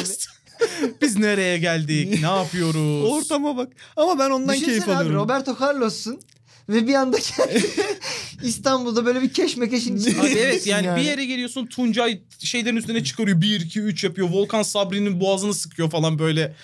D: Biz nereye geldik? Ne yapıyoruz?
B: Ortama bak. Ama ben ondan keyif
C: Düşünsene abi
B: alıyorum.
C: Roberto Carlos'sun ve bir anda İstanbul'da böyle bir keşmekeşin içinde.
D: Abi evet
C: değilsin
D: yani, bir yere geliyorsun Tuncay şeylerin üstüne çıkarıyor 1 2 3 yapıyor. Volkan Sabri'nin boğazını sıkıyor falan böyle.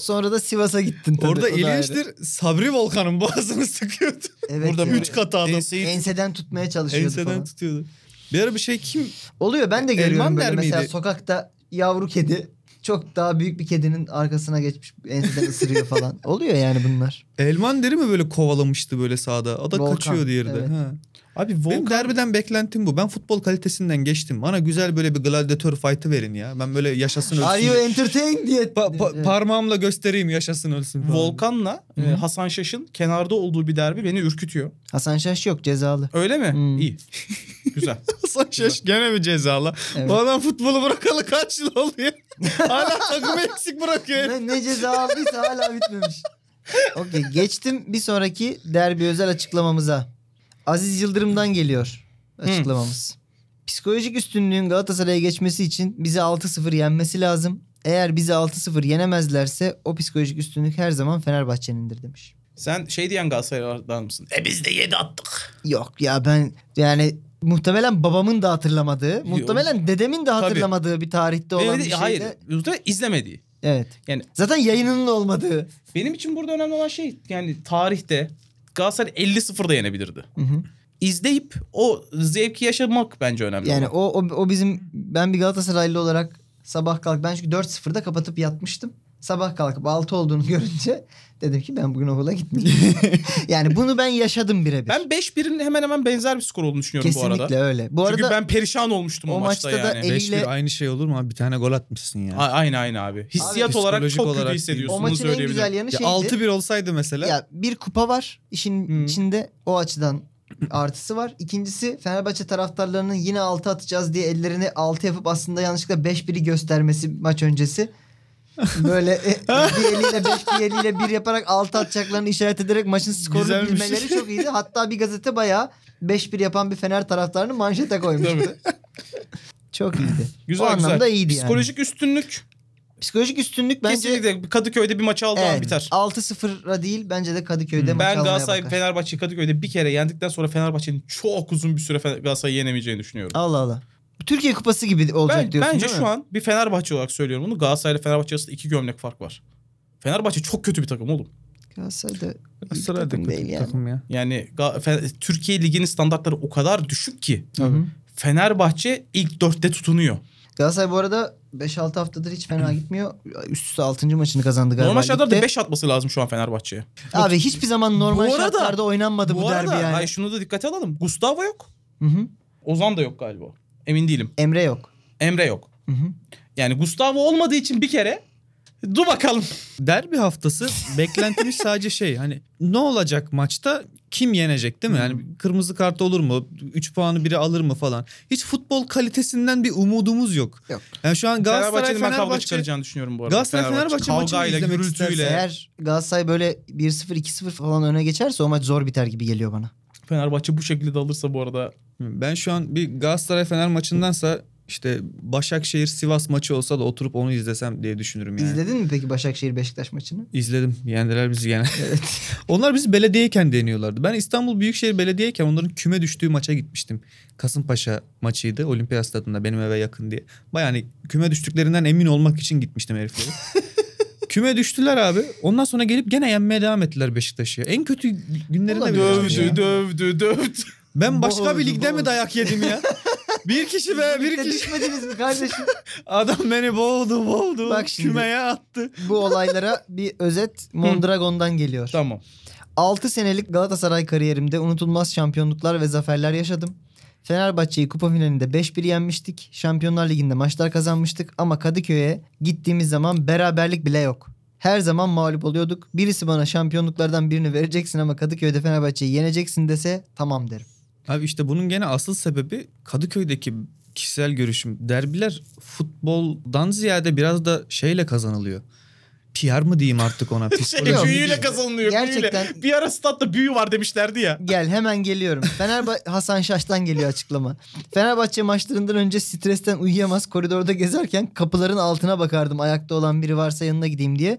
C: Sonra da Sivas'a gittin tabii.
B: Orada ilginçtir. Sabri Volkan'ın boğazını sıkıyordu.
C: Evet
D: Burada
C: ya.
B: Üç katı adam.
D: Enseyi-
C: Enseden tutmaya çalışıyordu
B: Enseden
C: falan.
B: tutuyordu. Bir ara bir şey kim?
C: Oluyor ben de görüyorum
B: Elman
C: böyle
B: der
C: mesela
B: miydi?
C: sokakta yavru kedi çok daha büyük bir kedinin arkasına geçmiş enseden ısırıyor falan. Oluyor yani bunlar.
B: Elman deri mi böyle kovalamıştı böyle sahada? O da
C: Volkan,
B: kaçıyor diğeri de.
C: evet.
B: Ha.
D: Abi
B: Benim
D: Volkan
B: derbiden beklentim bu. Ben futbol kalitesinden geçtim. Bana güzel böyle bir gladyatör fight'ı verin ya. Ben böyle yaşasın ölsün.
C: Are you entertained diye.
B: Pa- pa-. Parmağımla göstereyim yaşasın ölsün falan.
D: Volkan'la e. Hasan Şaş'ın kenarda olduğu bir derbi beni ürkütüyor.
C: Hasan Şaş yok cezalı.
D: Öyle mi?
C: Hmm.
D: İyi. Güzel.
B: Hasan Şaş gene mi cezalı?
C: Evet.
B: Bu adam futbolu bırakalı kaç yıl oluyor? Hala takımı eksik bırakıyor.
C: ne, ne ceza aldıysa hala bitmemiş. Okey geçtim bir sonraki derbi özel açıklamamıza. Aziz Yıldırım'dan geliyor açıklamamız. Psikolojik üstünlüğün Galatasaray'a geçmesi için bizi 6-0 yenmesi lazım. Eğer bizi 6-0 yenemezlerse o psikolojik üstünlük her zaman Fenerbahçe'nindir demiş.
D: Sen şey diyen Galatasaray'dan mısın? E biz de 7 attık.
C: Yok ya ben yani muhtemelen babamın da hatırlamadığı, muhtemelen dedemin de hatırlamadığı bir tarihte olan
D: Benim
C: bir
D: de-
C: şeyde.
D: hayır. Muhtemelen izlemediği.
C: Evet.
D: Yani-
C: zaten yayınının olmadığı.
D: Benim için burada önemli olan şey yani tarihte Galatasaray 50-0'da yenebilirdi.
C: Hı hı.
D: İzleyip o zevki yaşamak bence önemli.
C: Yani o, o o bizim ben bir Galatasaraylı olarak sabah kalk ben çünkü 4-0'da kapatıp yatmıştım. Sabah kalkıp 6 olduğunu görünce dedim ki ben bugün okula gitmeyeyim. yani bunu ben yaşadım birebir.
D: ben 5-1'in hemen hemen benzer bir skor olduğunu düşünüyorum bu
C: Kesinlikle
D: arada.
C: öyle. Bu
D: Çünkü
C: arada
D: ben perişan olmuştum o,
C: o
D: maçta,
C: maçta da
D: yani.
C: el-
B: 5-1
C: eliyle-
B: aynı şey olur mu abi? Bir tane gol atmışsın ya.
D: A- aynı aynı abi. Hissiyat
B: Abi,
D: olarak çok
B: olarak
D: kötü hissediyorsun.
C: o maçın en
D: söyleyebilirim.
C: güzel yanı
B: Ya
C: şeydi.
B: 6-1 olsaydı mesela.
C: Ya bir kupa var işin
B: Hı.
C: içinde o açıdan artısı var. İkincisi Fenerbahçe taraftarlarının yine 6 atacağız diye ellerini 6 yapıp aslında yanlışlıkla 5-1'i göstermesi maç öncesi. Böyle e, bir eliyle 5 bir eliyle 1 yaparak 6 atacaklarını işaret ederek maçın skorunu
B: Güzelmiş.
C: bilmeleri çok iyiydi. Hatta bir gazete bayağı 5-1 yapan bir Fener taraftarını manşete koymuştu. çok iyiydi.
D: Güzel
C: o
D: güzel.
C: anlamda iyiydi yani.
D: Psikolojik üstünlük
C: Psikolojik üstünlük bence
D: kesinlikle Kadıköy'de bir maçı aldığı an
C: evet,
D: biter.
C: 6-0'a değil bence de Kadıköy'de
B: Hmm.
C: maç
D: Ben Galatasaray
C: bakar.
D: Fenerbahçe Kadıköy'de bir kere yendikten sonra Fenerbahçe'nin çok uzun bir süre Galatasaray'ı yenemeyeceğini düşünüyorum.
C: Allah Allah. Türkiye Kupası gibi olacak
D: Ben,
C: diyorsun
D: bence
C: değil
D: şu an bir Fenerbahçe olarak söylüyorum bunu. Galatasaray ile Fenerbahçe arasında iki gömlek fark var. Fenerbahçe çok kötü bir takım oğlum.
C: Galatasaray'da
B: Galatasaray da
C: takım
B: kötü
C: değil
B: bir
C: yani.
B: takım ya.
D: Yani Türkiye Ligi'nin standartları o kadar düşük ki
C: Hı hı.
D: Fenerbahçe ilk dörtte tutunuyor.
C: Galatasaray bu arada 5-6 haftadır hiç fena gitmiyor. Üst üste 6. maçını kazandı galiba.
D: Normal şartlarda
C: ligde.
D: 5 atması lazım şu an Fenerbahçe'ye.
C: Abi hiçbir zaman normal
D: Bu arada-
C: şartlarda oynanmadı bu,
D: Bu
C: derbi
D: arada
C: yani.
D: ay şunu da dikkate alalım. Gustavo yok.
C: Hı hı.
D: Ozan da yok galiba. Emin değilim.
C: Emre yok.
D: Emre yok.
C: Hı hı.
D: Yani Gustavo olmadığı için bir kere dur bakalım.
B: Derbi haftası beklentimiz sadece şey hani ne olacak maçta kim yenecek değil mi? Yani kırmızı kart olur mu? 3 puanı biri alır mı falan. Hiç futbol kalitesinden bir umudumuz yok.
C: Yok.
B: Yani şu an Galatasaray
D: Fenerbahçe'nin ben kavga
B: Fenerbahçe
D: çıkaracağını düşünüyorum bu arada.
B: Galatasaray Fenerbahçe maçını
D: Kavgayla,
B: izlemek
D: gürültüyle.
B: isterse
C: Eğer Galatasaray böyle 1-0 2-0 falan öne geçerse o maç zor biter gibi geliyor bana.
D: Fenerbahçe bu şekilde de alırsa bu arada
B: ben şu an bir Galatasaray Fener maçındansa işte Başakşehir Sivas maçı olsa da oturup onu izlesem diye düşünürüm yani.
C: İzledin mi peki Başakşehir Beşiktaş maçını?
B: İzledim. Yendiler bizi gene.
C: Evet.
B: Onlar bizi belediyeyken deniyorlardı. Ben İstanbul Büyükşehir Belediye'yken onların küme düştüğü maça gitmiştim. Kasımpaşa maçıydı. Olimpiyat stadında benim eve yakın diye. Baya hani küme düştüklerinden emin olmak için gitmiştim herifleri. küme düştüler abi. Ondan sonra gelip gene yenmeye devam ettiler Beşiktaş'ı. En kötü günlerinde bile.
C: abi
B: ya.
D: dövdü, dövdü, dövdü.
B: Ben başka
C: Boğuldu,
B: bir ligde mi dayak yedim ya? bir kişi be bir kişi.
C: düşmediniz mi kardeşim?
B: Adam beni boğdu boğdu.
C: Bak şimdi.
B: Kümeye attı.
C: Bu olaylara bir özet Mondragon'dan geliyor.
D: Tamam.
C: 6 senelik Galatasaray kariyerimde unutulmaz şampiyonluklar ve zaferler yaşadım. Fenerbahçe'yi kupa finalinde 5-1 yenmiştik. Şampiyonlar Ligi'nde maçlar kazanmıştık ama Kadıköy'e gittiğimiz zaman beraberlik bile yok. Her zaman mağlup oluyorduk. Birisi bana şampiyonluklardan birini vereceksin ama Kadıköy'de Fenerbahçe'yi yeneceksin dese tamam derim.
B: Abi işte bunun gene asıl sebebi Kadıköy'deki kişisel görüşüm. Derbiler futboldan ziyade biraz da şeyle kazanılıyor. PR mı diyeyim artık ona? Psikoloji.
C: Yok.
D: büyüyle kazanılıyor.
C: Gerçekten-
D: Büyüyle. Bir ara statta büyü var demişlerdi ya.
C: Gel hemen geliyorum. Fenerbahçe Hasan Şaş'tan geliyor açıklama. Fenerbahçe maçlarından önce stresten uyuyamaz koridorda gezerken kapıların altına bakardım. Ayakta olan biri varsa yanına gideyim diye.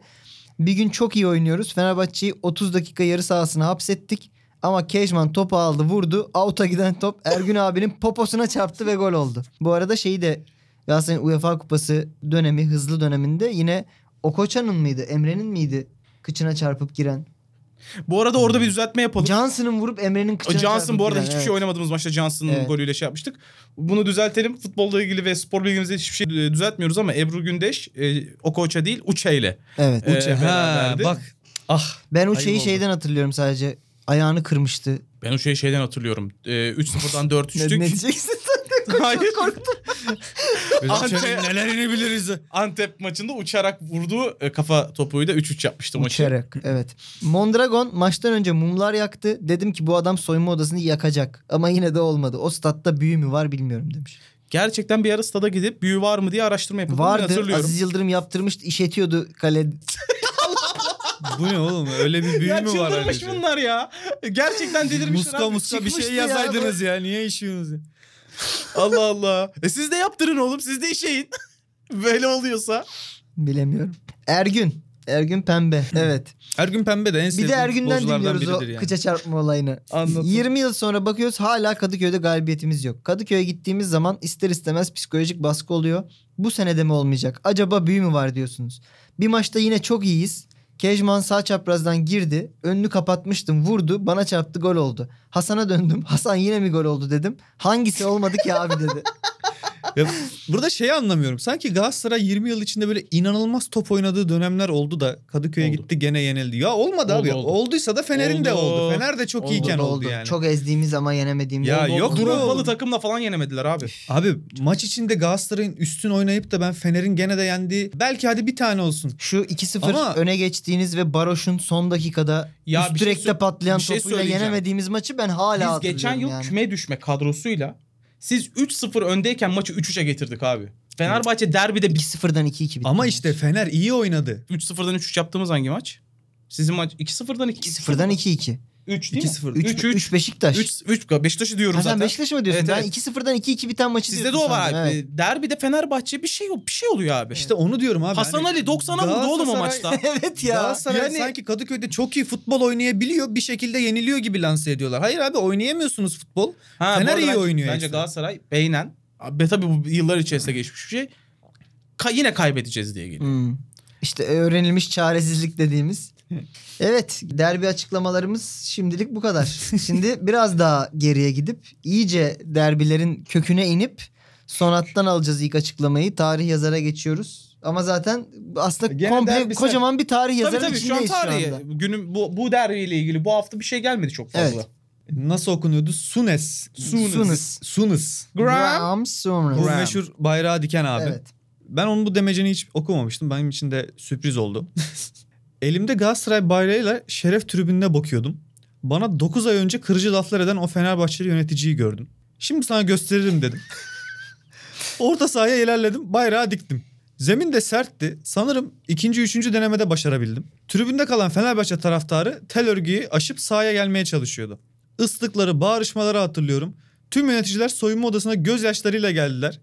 C: Bir gün çok iyi oynuyoruz. Fenerbahçe'yi 30 dakika yarı sahasına hapsettik. Ama Kejman topu aldı vurdu. Out'a giden top Ergün abinin poposuna çarptı ve gol oldu. Bu arada şeyi de Galatasaray'ın UEFA Kupası dönemi hızlı döneminde yine Okoçan'ın mıydı Emre'nin miydi kıçına çarpıp giren?
D: Bu arada orada bir düzeltme yapalım.
C: Johnson'ın vurup Emre'nin kıçına
D: Johnson
C: çarpıp
D: bu arada
C: giren,
D: hiçbir
C: evet.
D: şey oynamadığımız maçta Johnson'ın
C: Evet.
D: golüyle şey yapmıştık. Bunu düzeltelim. Futbolla ilgili ve sporla ilgili hiçbir şey e, düzeltmiyoruz ama Ebru Gündeş e, o koça değil Uçe ile.
C: Evet.
D: Ee,
B: Uçe, ha, bak. Ah.
C: Ben
B: oldu.
C: şeyden hatırlıyorum sadece. Ayağını kırmıştı.
D: Ben şeyi şeyden hatırlıyorum. E, 3-0'dan 4
C: Ne,
D: üçtük.
C: ne diyeceksin?
D: Hayır.
B: Ante...
D: Ante-
B: nelerini biliriz.
D: Antep maçında uçarak vurduğu e, kafa topuyla 3-3 yapmıştı maçı.
C: Uçarak evet. Mondragon maçtan önce mumlar yaktı. Dedim ki bu adam soyunma odasını yakacak. Ama yine de olmadı. O statta büyü mü var bilmiyorum demiş.
D: Gerçekten bir ara stada gidip büyü var mı diye araştırma yapıp
C: Vardı.
D: hatırlıyorum.
C: Aziz Yıldırım yaptırmıştı. işetiyordu kale.
B: Bu ne oğlum? Öyle bir büyü
D: ya
B: mü var?
D: çıldırmış
B: ayrıca?
D: bunlar ya. Gerçekten delirmişler
B: Muska
D: abi.
B: muska bir
C: Çıkmıştı
B: şey
C: ya.
B: yazaydınız ya. Niye işiyorsunuz ya?
D: Allah Allah. E siz de yaptırın oğlum. Siz de işeyin. Böyle oluyorsa.
C: Bilemiyorum. Ergün. Ergün Pembe. Evet.
B: Ergün Pembe de en
C: Bir
B: sevdiğim
C: de Ergün'den dinliyoruz o
B: yani.
C: kıça çarpma olayını.
D: Anlatın.
C: 20 yıl sonra bakıyoruz hala Kadıköy'de galibiyetimiz yok. Kadıköy'e gittiğimiz zaman ister istemez psikolojik baskı oluyor. Bu senede mi olmayacak? Acaba büyü mü var diyorsunuz. Bir maçta yine çok iyiyiz. Kejman sağ çaprazdan girdi. Önünü kapatmıştım. Vurdu. Bana çarptı gol oldu. Hasan'a döndüm. Hasan yine mi gol oldu dedim. Hangisi olmadı ki abi dedi.
B: Ya, burada şeyi anlamıyorum. Sanki Galatasaray 20 yıl içinde böyle inanılmaz top oynadığı dönemler oldu da Kadıköy'e
D: Oldu.
B: gitti gene yenildi. Ya olmadı
D: Oldu,
B: abi.
D: oldu.
B: Olduysa da Fener'in de
D: Oldu.
B: oldu. Fener de çok
D: Oldu,
B: iyiken oldu,
C: oldu.
B: yani.
C: Çok ezdiğimiz ama yenemediğimiz.
B: Ya
C: oldu.
B: yok mu?
D: Drogbalı takımla falan yenemediler abi.
B: Abi maç içinde Galatasaray'ın üstün oynayıp da ben Fener'in gene de yendiği belki hadi bir tane olsun.
C: Şu 2-0
B: Ama-
C: öne geçtiğiniz ve Baroş'un son dakikada
D: Ya
C: üst
D: şey
C: direkte
D: sö-
C: patlayan
D: şey
C: topuyla yenemediğimiz maçı ben hala
D: Biz
C: hatırlıyorum
D: geçen yıl
C: yani.
D: küme düşme kadrosuyla siz 3-0 öndeyken maçı 3-3'e getirdik abi. Fenerbahçe derbide bir
C: 2-0'dan 2-2 bitti.
B: Ama
C: maç.
B: işte Fener iyi oynadı.
D: 3-0'dan 3-3 yaptığımız hangi maç? Sizin maç 2-0'dan 2
C: 2-0'dan 2-2.
D: 3 değil
B: 2-0.
D: mi? 3 3
C: 3 Beşiktaş.
D: 3 3 Beşiktaş'ı diyorum
C: Ha, sen
D: zaten.
C: Beşiktaş mı diyorsun?
D: Evet,
C: ben
D: evet.
C: 2-0'dan 2-2 biten maçı
D: Sizde de
C: diyorsun
D: o var abi.
C: evet.
D: Derbide Fenerbahçe bir şey bir şey oluyor abi.
B: İşte onu diyorum abi.
D: Hasan
B: Hani
D: Ali 90'a vurdu oğlum o maçta.
C: evet ya.
B: Galatasaray
D: Yani-
B: sanki Kadıköy'de çok iyi futbol oynayabiliyor. Bir şekilde yeniliyor gibi lanse ediyorlar. Hayır abi oynayamıyorsunuz futbol.
D: Ha,
B: Fener iyi
D: bence-
B: oynuyor
D: Bence
B: işte.
D: Galatasaray beynen. Abi tabii bu yıllar içerisinde geçmiş bir şey. Ka- yine kaybedeceğiz diye geliyor.
C: Hmm. İşte öğrenilmiş çaresizlik dediğimiz. Evet derbi açıklamalarımız şimdilik bu kadar. Şimdi biraz daha geriye gidip iyice derbilerin köküne inip sonattan alacağız ilk açıklamayı. Tarih yazara geçiyoruz. Ama zaten aslında
B: Gene
C: komple
B: derbisel.
C: kocaman bir tarih
D: Tabii
C: yazarı
D: tabii şu an
C: içindeyiz şu,
D: tarihi.
C: anda.
D: Günün bu, bu derbiyle ilgili bu hafta bir şey gelmedi çok fazla.
C: Evet.
B: Nasıl okunuyordu? Sunes.
C: Sunes.
B: Sunes.
D: Graham.
C: Sunes.
B: Bu
D: Graham.
B: meşhur bayrağı diken abi.
C: Evet.
B: Ben onun bu demecini hiç okumamıştım. Benim için de sürpriz oldu. Elimde Galatasaray bayrağıyla şeref tribününe bakıyordum. Bana 9 ay önce kırıcı laflar eden o Fenerbahçeli yöneticiyi gördüm. Şimdi sana gösteririm dedim. Orta sahaya ilerledim. Bayrağı diktim. Zemin de sertti. Sanırım ikinci, üçüncü denemede başarabildim. Tribünde kalan Fenerbahçe taraftarı tel örgüyü aşıp sahaya gelmeye çalışıyordu. Islıkları, bağırışmaları hatırlıyorum. Tüm yöneticiler soyunma odasına gözyaşlarıyla geldiler.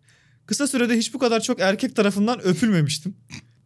B: Kısa sürede hiç bu kadar çok erkek tarafından öpülmemiştim.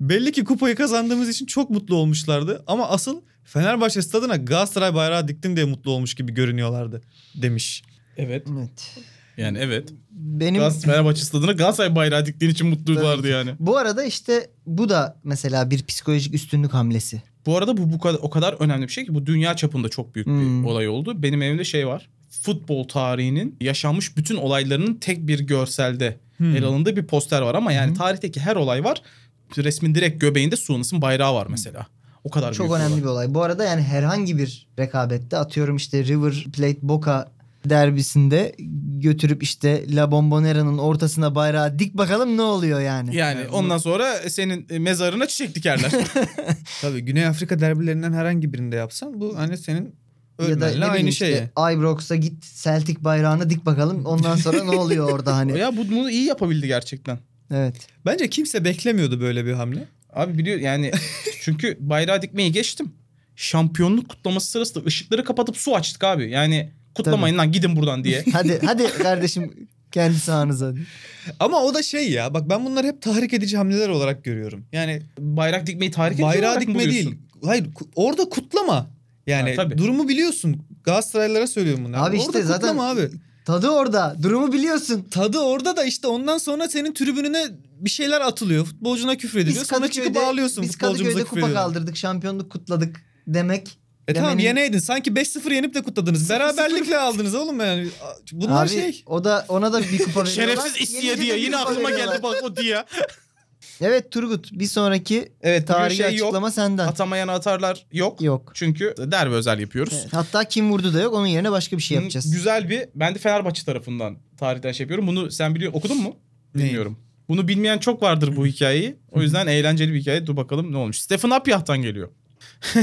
B: Belli ki kupayı kazandığımız için çok mutlu olmuşlardı ama asıl Fenerbahçe stadına Galatasaray bayrağı diktim diye mutlu olmuş gibi görünüyorlardı demiş.
D: Evet.
C: Evet.
D: Yani evet.
C: Benim
D: Galatasaray Fenerbahçe stadına Galatasaray bayrağı diktiğin için mutluydulardı yani.
C: bu arada işte bu da mesela bir psikolojik üstünlük hamlesi.
D: Bu arada bu bu kadar o kadar önemli bir şey ki bu dünya çapında çok büyük
C: Hmm.
D: bir olay oldu. Benim evimde şey var. Futbol tarihinin yaşanmış bütün olaylarının tek bir görselde
B: Hmm.
D: ele alındığı bir poster var ama yani
C: Hı.
D: tarihteki her olay var. Resmin direkt göbeğinde Suunus'un bayrağı var mesela. O kadar
C: Çok
D: büyük bir
C: önemli
D: olay.
C: bir olay. Bu arada yani herhangi bir rekabette atıyorum işte River Plate Boca derbisinde götürüp işte La Bombonera'nın ortasına bayrağı dik bakalım ne oluyor yani.
D: Yani ondan sonra senin e, mezarına çiçek dikerler.
B: Tabii Güney Afrika derbilerinden herhangi birinde yapsan bu hani senin
C: ya da ne
B: aynı
C: işte
B: şey.
C: Ibrox'a git Celtic bayrağını dik bakalım ondan sonra ne oluyor orada hani.
D: ya bu- bunu iyi yapabildi gerçekten.
C: Evet.
B: Bence kimse beklemiyordu böyle bir hamle.
D: Abi biliyor yani çünkü bayrağı dikmeyi geçtim. Şampiyonluk kutlaması sırasında ışıkları kapatıp su açtık abi. Yani kutlamayın lan gidin buradan diye.
C: Hadi hadi kardeşim kendi sahanıza.
B: Ama o da şey ya bak ben bunları hep tahrik edici hamleler olarak görüyorum. Yani
D: Bayrak dikmeyi tahrik edici
B: bayrağı dikme değil. Hayır orada kutlama. Yani
D: Ha, tabii.
B: durumu biliyorsun. Galatasaraylılara söylüyorum bunu.
C: Abi işte
B: Orada
C: zaten-
B: kutlama abi.
C: Tadı orada. Durumu biliyorsun.
B: Tadı orada da işte ondan sonra senin tribününe bir şeyler atılıyor. Futbolcuna küfür ediliyor.
C: Biz
B: Sonra çıkıp
C: Kadıköy'de,
B: ağlıyorsun.
C: biz
B: futbolcumuza küfür
C: kupa kaldırdık. Şampiyonluk kutladık demek.
B: E tamam
C: demenin-
B: yeneydin. Sanki 5-0 yenip de kutladınız. Beraberlikle aldınız oğlum yani. Bunlar
C: Abi
B: şey.
C: o da ona da bir kupa veriyorlar.
D: Şerefsiz
C: de
D: diye yine aklıma geldi bak o diye.
C: Evet Turgut bir sonraki
D: Evet
C: tarihi
D: şey yok.
C: açıklama senden.
D: Atamayan atarlar yok.
C: Yok.
D: Çünkü derbi özel yapıyoruz.
C: Evet, hatta kim vurdu da yok. Onun yerine başka bir şey yapacağız.
D: Güzel bir ben de Fenerbahçe tarafından tarihten şey yapıyorum. Bunu sen biliyor okudun mu?
B: Neyi?
D: Bilmiyorum. Bunu bilmeyen çok vardır bu hikayeyi. O yüzden eğlenceli bir hikaye. Dur bakalım ne olmuş. Stefan Apyah'tan geliyor.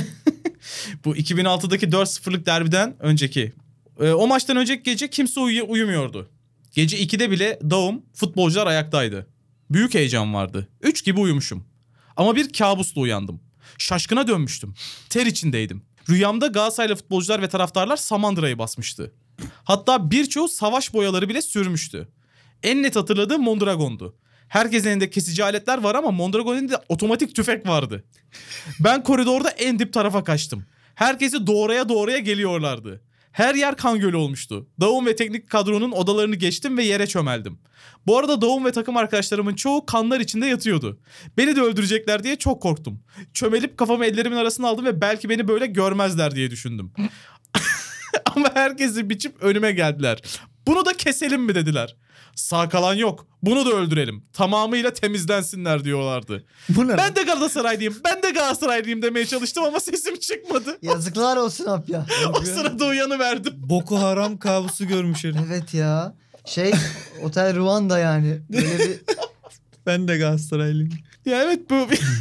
D: bu 2006'daki 4-0'lık derbiden önceki. Ee, o maçtan önceki gece kimse uyu- uyumuyordu. Gece 2'de bile dağım futbolcular ayaktaydı. Büyük heyecan vardı. 3 gibi uyumuşum. Ama bir kabusla uyandım. Şaşkına dönmüştüm. Ter içindeydim. Rüyamda Galatasaraylı futbolcular ve taraftarlar Samandıra'yı basmıştı. Hatta birçoğu savaş boyaları bile sürmüştü. En net hatırladığım Mondragon'du. Herkesin elinde kesici aletler var ama Mondragon'un elinde otomatik tüfek vardı. Ben koridorda en dip tarafa kaçtım. Herkesi doğraya doğraya geliyorlardı. Her yer kan gölü olmuştu. Davum ve teknik kadronun odalarını geçtim ve yere çömeldim. Bu arada Davum ve takım arkadaşlarımın çoğu kanlar içinde yatıyordu. Beni de öldürecekler diye çok korktum. Çömelip kafamı ellerimin arasına aldım ve belki beni böyle görmezler diye düşündüm. Ama herkesi biçip önüme geldiler. Bunu da keselim mi dediler. Sağ kalan yok. Bunu da öldürelim. Tamamıyla temizlensinler diyorlardı.
B: Bu ne?
D: Ben de Galatasaraylıyım. Ben de Galatasaraylıyım demeye çalıştım ama sesim çıkmadı.
C: Yazıklar olsun Apya.
D: O sırada uyanıverdim.
B: Boko Haram kabusu görmüş herif.
C: evet ya. Şey Otel Ruanda yani. Böyle bir
B: Ben de Galatasaraylıyım.
D: Ya evet bu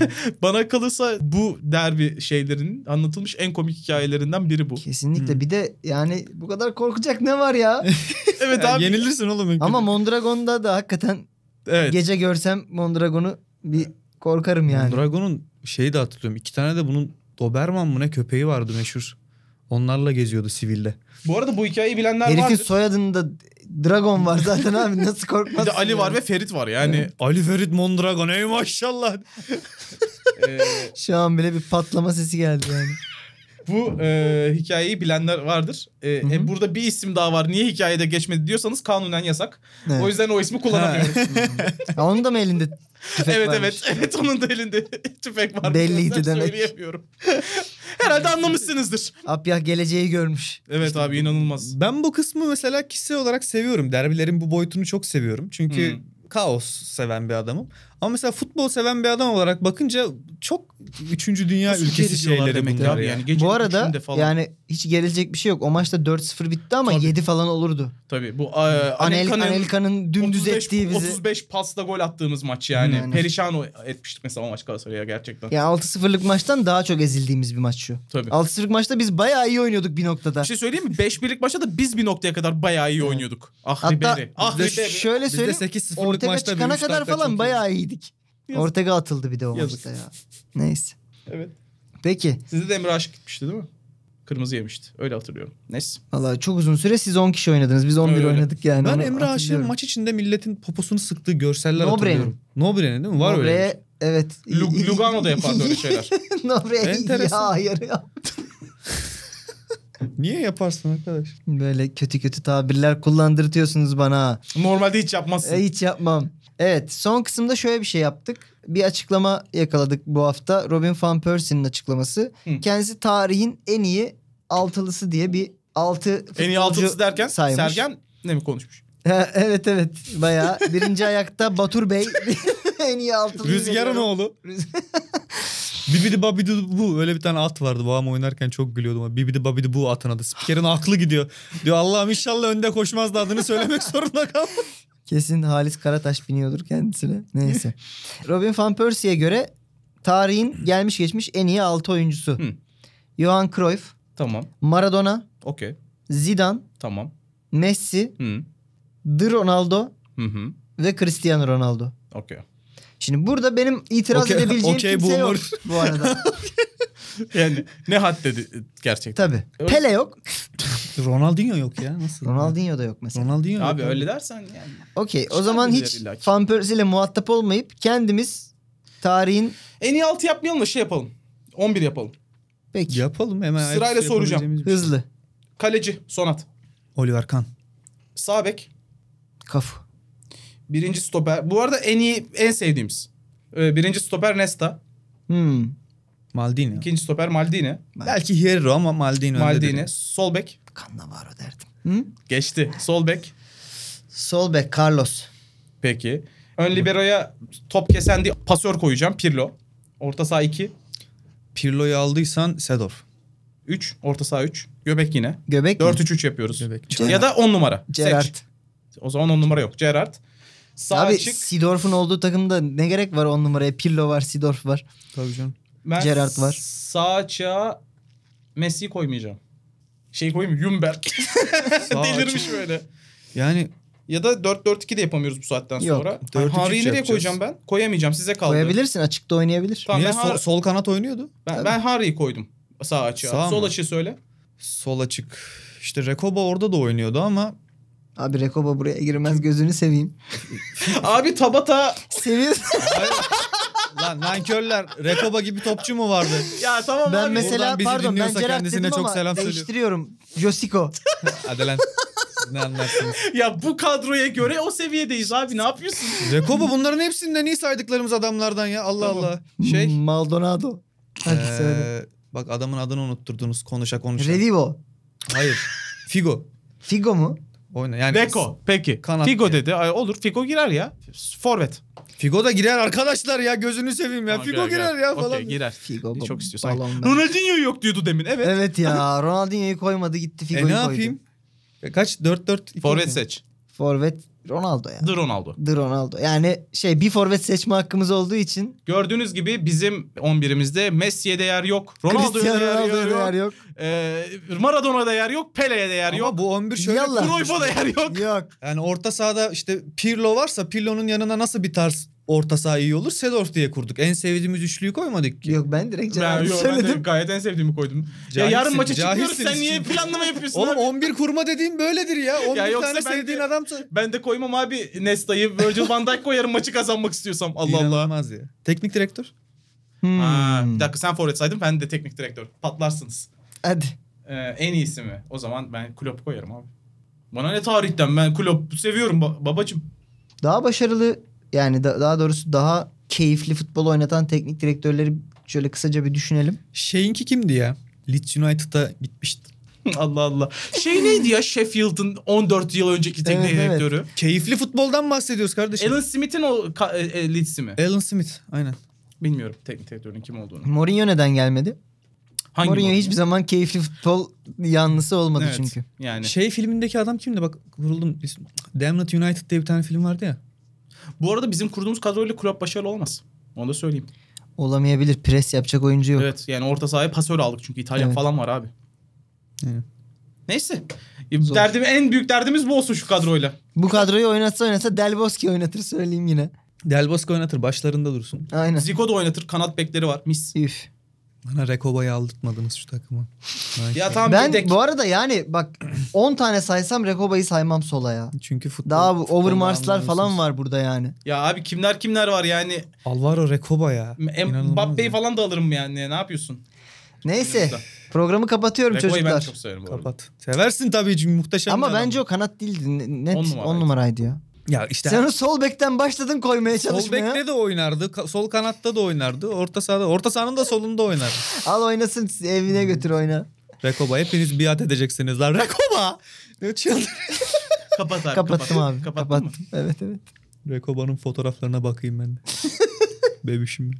D: bana kalırsa bu derbi şeylerinin anlatılmış en komik hikayelerinden biri bu.
C: kesinlikle.
B: Hmm.
C: Bir de yani bu kadar korkacak ne var ya?
D: Evet
B: Yani
D: abi.
B: yenilirsin oğlum.
C: Ama Mondragon'da da hakikaten
D: Evet.
C: gece görsem Mondragon'u bir korkarım yani.
B: Dragon'un şeyi de hatırlıyorum. İki tane de bunun Doberman mı ne köpeği vardı meşhur. Onlarla geziyordu sivilde.
D: Bu arada bu hikayeyi bilenler
C: Herifin
D: vardır.
C: soyadında Dragon var zaten abi nasıl
D: Bir
C: korkmazsın
D: de Ali var
C: yani.
D: ve Ferit var yani.
B: Ali Ferit Mondragon ey maşallah.
D: e,
C: Şu an bile bir patlama sesi geldi yani.
D: bu e, hikayeyi bilenler vardır. E,
C: Hı hı.
D: e, burada bir isim daha var. Niye hikayede geçmedi diyorsanız kanunen yasak.
C: Evet.
D: O yüzden o ismi kullanamıyorum.
C: Ha, onun da mı elinde tüfek
D: evet
C: varmış?
D: evet. Evet onun da elinde tüfek var.
C: Belliydi
D: yüzden
C: demek.
D: Söyleyemiyorum. Herhalde anlamışsınızdır.
C: Apyah geleceği görmüş.
D: Evet abi inanılmaz.
B: Ben bu kısmı mesela kişisel olarak seviyorum. Derbilerin bu boyutunu çok seviyorum. Çünkü
D: Hmm.
B: kaos seven bir adamım. Ama mesela futbol seven bir adam olarak bakınca çok 3. dünya
D: Nasıl
B: ülkesi şeyleri
D: demek
B: bunlar
D: abi
B: ya.
D: yani gece
C: Bu arada
D: falan.
C: yani hiç gerilecek bir şey yok. O maçta 4-0 bitti ama
D: Tabii.
C: 7 falan olurdu.
D: Tabii bu e,
C: Anel,
D: Anelka'nın
C: Anelka'nın dümdüz
D: 35,
C: ettiği bizi.
D: 35 pasla gol attığımız maç yani.
C: Yani.
D: Perişan etmiştik mesela o maç Galatasaray'a gerçekten.
C: Ya 6-0'lık maçtan daha çok ezildiğimiz bir maç şu.
D: Tabii.
C: 6-0'lık maçta biz bayağı iyi oynuyorduk bir noktada.
D: Bir şey söyleyeyim mi? 5 birlik maçta da biz bir noktaya kadar bayağı iyi
C: Evet.
D: oynuyorduk. Ah
C: Hatta
D: Ribery. Ah Ribery.
C: Şöyle söyleyeyim.
B: 8-0'lık
C: Ortega
B: maçta bir
C: çıkana kadar falan bayağı iyiydik.
D: Yazık.
C: Ortega atıldı bir de o
D: Yazık.
C: maçta ya. Neyse.
D: Evet.
C: Peki.
D: Sizde de Emre Aşık gitmişti değil mi? Kırmızı yemişti. Öyle hatırlıyorum. Neyse.
C: Valla çok uzun süre siz 10 kişi oynadınız. Biz 11
D: Öyle.
C: oynadık yani.
B: Ben
C: onu
B: Emre Aşık'ın maç içinde milletin poposunu sıktığı görseller
C: Nobre'nin.
B: hatırlıyorum. Nobre'nin değil mi? Var öyle. bir şey.
C: Evet.
D: Lu- Lugano da yapardı öyle şeyler.
C: Nobre'ye
B: Enteresan.
C: ya hayır ya.
B: Niye yaparsın arkadaş?
C: Böyle kötü kötü tabirler kullandırtıyorsunuz bana.
D: Normalde hiç yapmazsın.
C: E, hiç yapmam. Evet son kısımda şöyle bir şey yaptık. Bir açıklama yakaladık bu hafta. Robin Van Persie'nin açıklaması.
D: Hı.
C: Kendisi tarihin en iyi altılısı diye bir altı
D: en iyi
C: futbolcu
D: altıncısı derken
C: saymış.
D: Sergen ne mi konuşmuş?
C: Evet evet bayağı. Birinci ayakta Batur Bey en iyi altılı.
B: Rüzgarın oğlu. Bibidi babidi bu. Öyle bir tane at vardı. Babam oynarken çok gülüyordum. Bibidi babidi bu atın adı. Spikerin aklı gidiyor. Diyor Allah'ım inşallah önde koşmaz da adını söylemek zorunda kaldım.
C: Kesin Halis Karataş biniyordur kendisine. Neyse. Robin Van Persie'ye göre tarihin gelmiş geçmiş en iyi altı oyuncusu.
D: Hı.
C: Johan Cruyff,
D: Tamam.
C: Maradona,
D: Okey.
C: Zidane,
D: Tamam.
C: Messi,
D: Hı.
C: The Ronaldo
D: Hı hı.
C: ve Cristiano Ronaldo.
D: Okey.
C: Şimdi burada benim itiraz
B: Okey-
C: edebileceğim
B: okey
C: kimse yok
B: boomer.
C: bu arada.
D: Yani ne had dedi gerçekten.
C: Tabii. Pele yok.
B: Ronaldinho yok ya. Nasıl?
C: Ronaldinho da yok mesela.
B: Ronaldinho yok.
D: Abi öyle dersen yani.
C: Okey o zaman hiç
D: illa ki.
C: Van Persie ile muhatap olmayıp kendimiz tarihin
D: En iyi altı yapmayalım da şey yapalım. 11 yapalım.
C: peki
B: Yapalım hemen.
D: Sırayla
B: ayrıca
D: soracağım.
B: yapabileceğimiz bir şey.
C: hızlı.
D: Kaleci Sonat.
B: Oliver Kahn.
D: Sağ bek.
C: Kafu.
D: Birinci stoper. Bu arada en iyi, en sevdiğimiz. Ee, birinci stoper Nesta.
C: Hmm.
B: Maldini.
D: İkinci stoper Maldini.
B: Belki Hierro ama Maldini.
D: Maldini.
B: yani.
D: Sol bek.
C: Cannavaro derdim. Hı?
D: Geçti. Sol bek.
C: Sol bek Carlos.
D: Peki. Ön libero'ya top kesen diye pasör koyacağım. Pirlo. Orta saha 2.
B: Pirlo'yu aldıysan Sedorf.
D: 3. Orta saha 3. Göbek yine.
C: Göbek mi?
D: 4-3-3 yapıyoruz.
B: Göbek.
D: Ya da 10 numara.
C: Gerrard.
D: Seç. O zaman 10 numara yok. Gerrard. Sağ
C: Abi
D: açık.
C: Sidorf'un olduğu takımda ne gerek var on numaraya? Pirlo var, Sidorf var.
B: Tabii canım.
D: Ben
C: Gerrard var.
D: Sağ açığa Messi'yi koymayacağım. Şey koyayım Jumberg.
B: Sağ
D: Delirmiş
B: açık.
D: böyle.
B: Yani
D: Ya da 4-4-2 de yapamıyoruz bu saatten
C: Yok,
D: sonra.
B: 4-3-3
D: Henry'i nereye
B: yapacağız.
D: koyacağım ben? Koyamayacağım size kaldı.
C: Koyabilirsin açıkta oynayabilir.
D: Tamam,
B: niye
D: ben,
B: sol,
D: Har-
B: sol kanat oynuyordu?
D: ben, ben Henry'i koydum sağ açığa.
B: Sağ
D: Sol
B: mı?
D: açığı söyle.
B: Sol açık. İşte Rekoba orada da oynuyordu ama
C: Abi Rekoba buraya girmez gözünü seveyim.
D: Abi Tabata.
C: Seviyorsun.
B: Lan nankörler Rekoba gibi topçu mu vardı?
D: Ya tamam
C: ben
D: abi.
C: mesela
B: bizi
C: pardon ben
B: dinliyorsa
C: Gerard
B: kendisine
C: dedim
B: çok
C: ama
B: selam söylüyorum.
C: değiştiriyorum. Josico.
B: Hadi lan. Siz ne anlarsınız?
D: Ya bu kadroya göre o seviyedeyiz abi ne yapıyorsun?
B: Rekoba bunların hepsinden iyi saydıklarımız adamlardan ya. Allah
D: Tamam.
B: Allah. Şey.
C: Maldonado. Hadi söyle.
B: eee, bak adamın adını unutturdunuz konuşa konuşa.
C: Redivo.
B: Hayır. Figo.
C: Figo mu?
B: Oyna. Yani
D: Beko. Peki.
B: Kanat
D: Figo
B: diye.
D: dedi. Ay, olur. Figo girer ya. Forvet.
B: Figo da girer arkadaşlar ya gözünü seveyim ya.
D: Tamam,
B: Figo girer, ya falan.
D: Okey girer.
C: Figo.
D: Çok istiyorsan. Ronaldinho yok diyordu demin. Evet.
C: Evet ya Ronaldinho'yu koymadı gitti
B: E
C: Figo'yu
B: ne
C: koydu.
B: yapayım? E, kaç? 4-4
D: Forvet seç.
C: Forvet Ronaldo ya.
D: The Ronaldo.
C: The Ronaldo. Yani şey bir forvet seçme hakkımız olduğu için
D: Gördüğünüz gibi bizim 11'imizde Messi'ye değer yok. Ronaldo'ya değer,
C: Ronaldo'ya
D: yok.
C: değer yok.
D: Ee, Maradona'ya değer yok. Pele'ye değer
B: Ama
D: yok.
B: bu 11 şöyle.
D: Cruyff'a değer yok.
C: Yok.
B: Yani orta sahada işte Pirlo varsa Pirlo'nun yanına nasıl bir tarz orta saha iyi olur? Sedorf diye kurduk. En sevdiğimiz üçlüyü koymadık ki.
C: Yok ben direkt Gerard'ı
D: yok, ben de
C: söyledim.
D: gayet en sevdiğimi koydum. ya
B: Cahilsin,
D: yarın maça çıkıyoruz
B: cahilsiniz
D: sen niye planlama yapıyorsun
B: Oğlum
D: abi?
B: 11 kurma dediğim böyledir ya. 11
D: yoksa
B: tane
D: ben de-
B: sevdiğin adam
D: Ben de koymam abi Nesta'yı Virgil van Dijk koyarım maçı kazanmak istiyorsam. Allah Allah.
B: İnanılmaz ya. Teknik direktör.
C: Hmm.
D: Ha, bir dakika sen forvet saydın ben de teknik direktör. Patlarsınız.
C: Hadi.
D: Ee, en iyisi mi? O zaman ben Klopp koyarım abi. Bana ne tarihten ben Klopp seviyorum ba- babacım.
C: Daha başarılı yani da- daha doğrusu daha keyifli futbol oynatan teknik direktörleri şöyle kısaca bir düşünelim.
B: Şeyinki kimdi ya? Leeds United'a gitmişti.
D: Allah Allah. Şey neydi ya Sheffield'ın 14 yıl önceki teknik
C: Evet, evet.
D: direktörü?
B: Keyifli futboldan bahsediyoruz kardeşim.
D: Alan Smith'in o ka- e, e, Leeds'i mi?
B: Alan Smith aynen.
D: Bilmiyorum teknik direktörün kim olduğunu.
C: Mourinho neden gelmedi?
D: Hangi
C: Mourinho
D: Mourinho?
C: hiçbir zaman keyifli futbol yanlısı olmadı
D: Evet,
C: çünkü.
D: Yani.
B: Şey filmindeki adam kimdi bak vuruldum. Damn It United diye bir tane film vardı ya.
D: Bu arada bizim kurduğumuz kadroyla Klopp başarılı olmaz. Onu da söyleyeyim.
C: Olamayabilir. Pres yapacak oyuncu yok.
D: Evet yani orta sahaya pasör aldık çünkü İtalyan
C: Evet.
D: falan var abi.
B: Evet.
D: Neyse.
C: Zor.
D: Derdim en büyük derdimiz bu olsun şu kadroyla.
C: Bu kadroyu oynatsa oynatsa Del Bosque oynatır söyleyeyim yine.
B: Del Bosque oynatır başlarında dursun.
C: Aynen.
D: Zico da oynatır. Kanat bekleri var. Mis.
C: Üf.
B: Bana Rekoba'yı aldırtmadınız şu takıma. Ay.
D: Ya tamam
C: Ben
D: yedek.
C: bu arada yani bak 10 tane saysam Rekoba'yı saymam sola ya.
B: Çünkü futbol,
C: Daha bu
B: futboldan
C: Overmars'lar falan var burada yani.
D: Ya abi kimler kimler var yani.
B: Alvaro Rekoba ya.
D: Mbappe'yi
B: ya.
D: falan da alırım yani. Ne yapıyorsun?
C: Neyse programı kapatıyorum
D: Reko'yu ben
C: çocuklar.
D: çok severim bu arada.
B: Kapat. Seversin tabii çünkü muhteşem
C: Ama
B: bir adam.
C: bence o kanat değildi. Ne- Net
D: On
C: 10
D: numaraydı.
C: numaraydı ya.
B: Ya işte
C: Sen o sol bekten başladın koymaya
B: sol
C: çalışmaya.
B: bekte de oynardı. Sol kanatta da oynardı. Orta sahada. Orta sahanın da solunda oynar.
C: Al oynasın evine götür oyna.
B: Rekoba hepiniz biat edeceksiniz lan. Rekoba! Ne çıldır.
D: Kapat abi.
C: Kapattım
D: kapat.
C: abi.
D: Kapattın
C: Kapattım.
D: mı?
C: Evet evet.
B: Rekoba'nın fotoğraflarına bakayım ben de. Bebişim.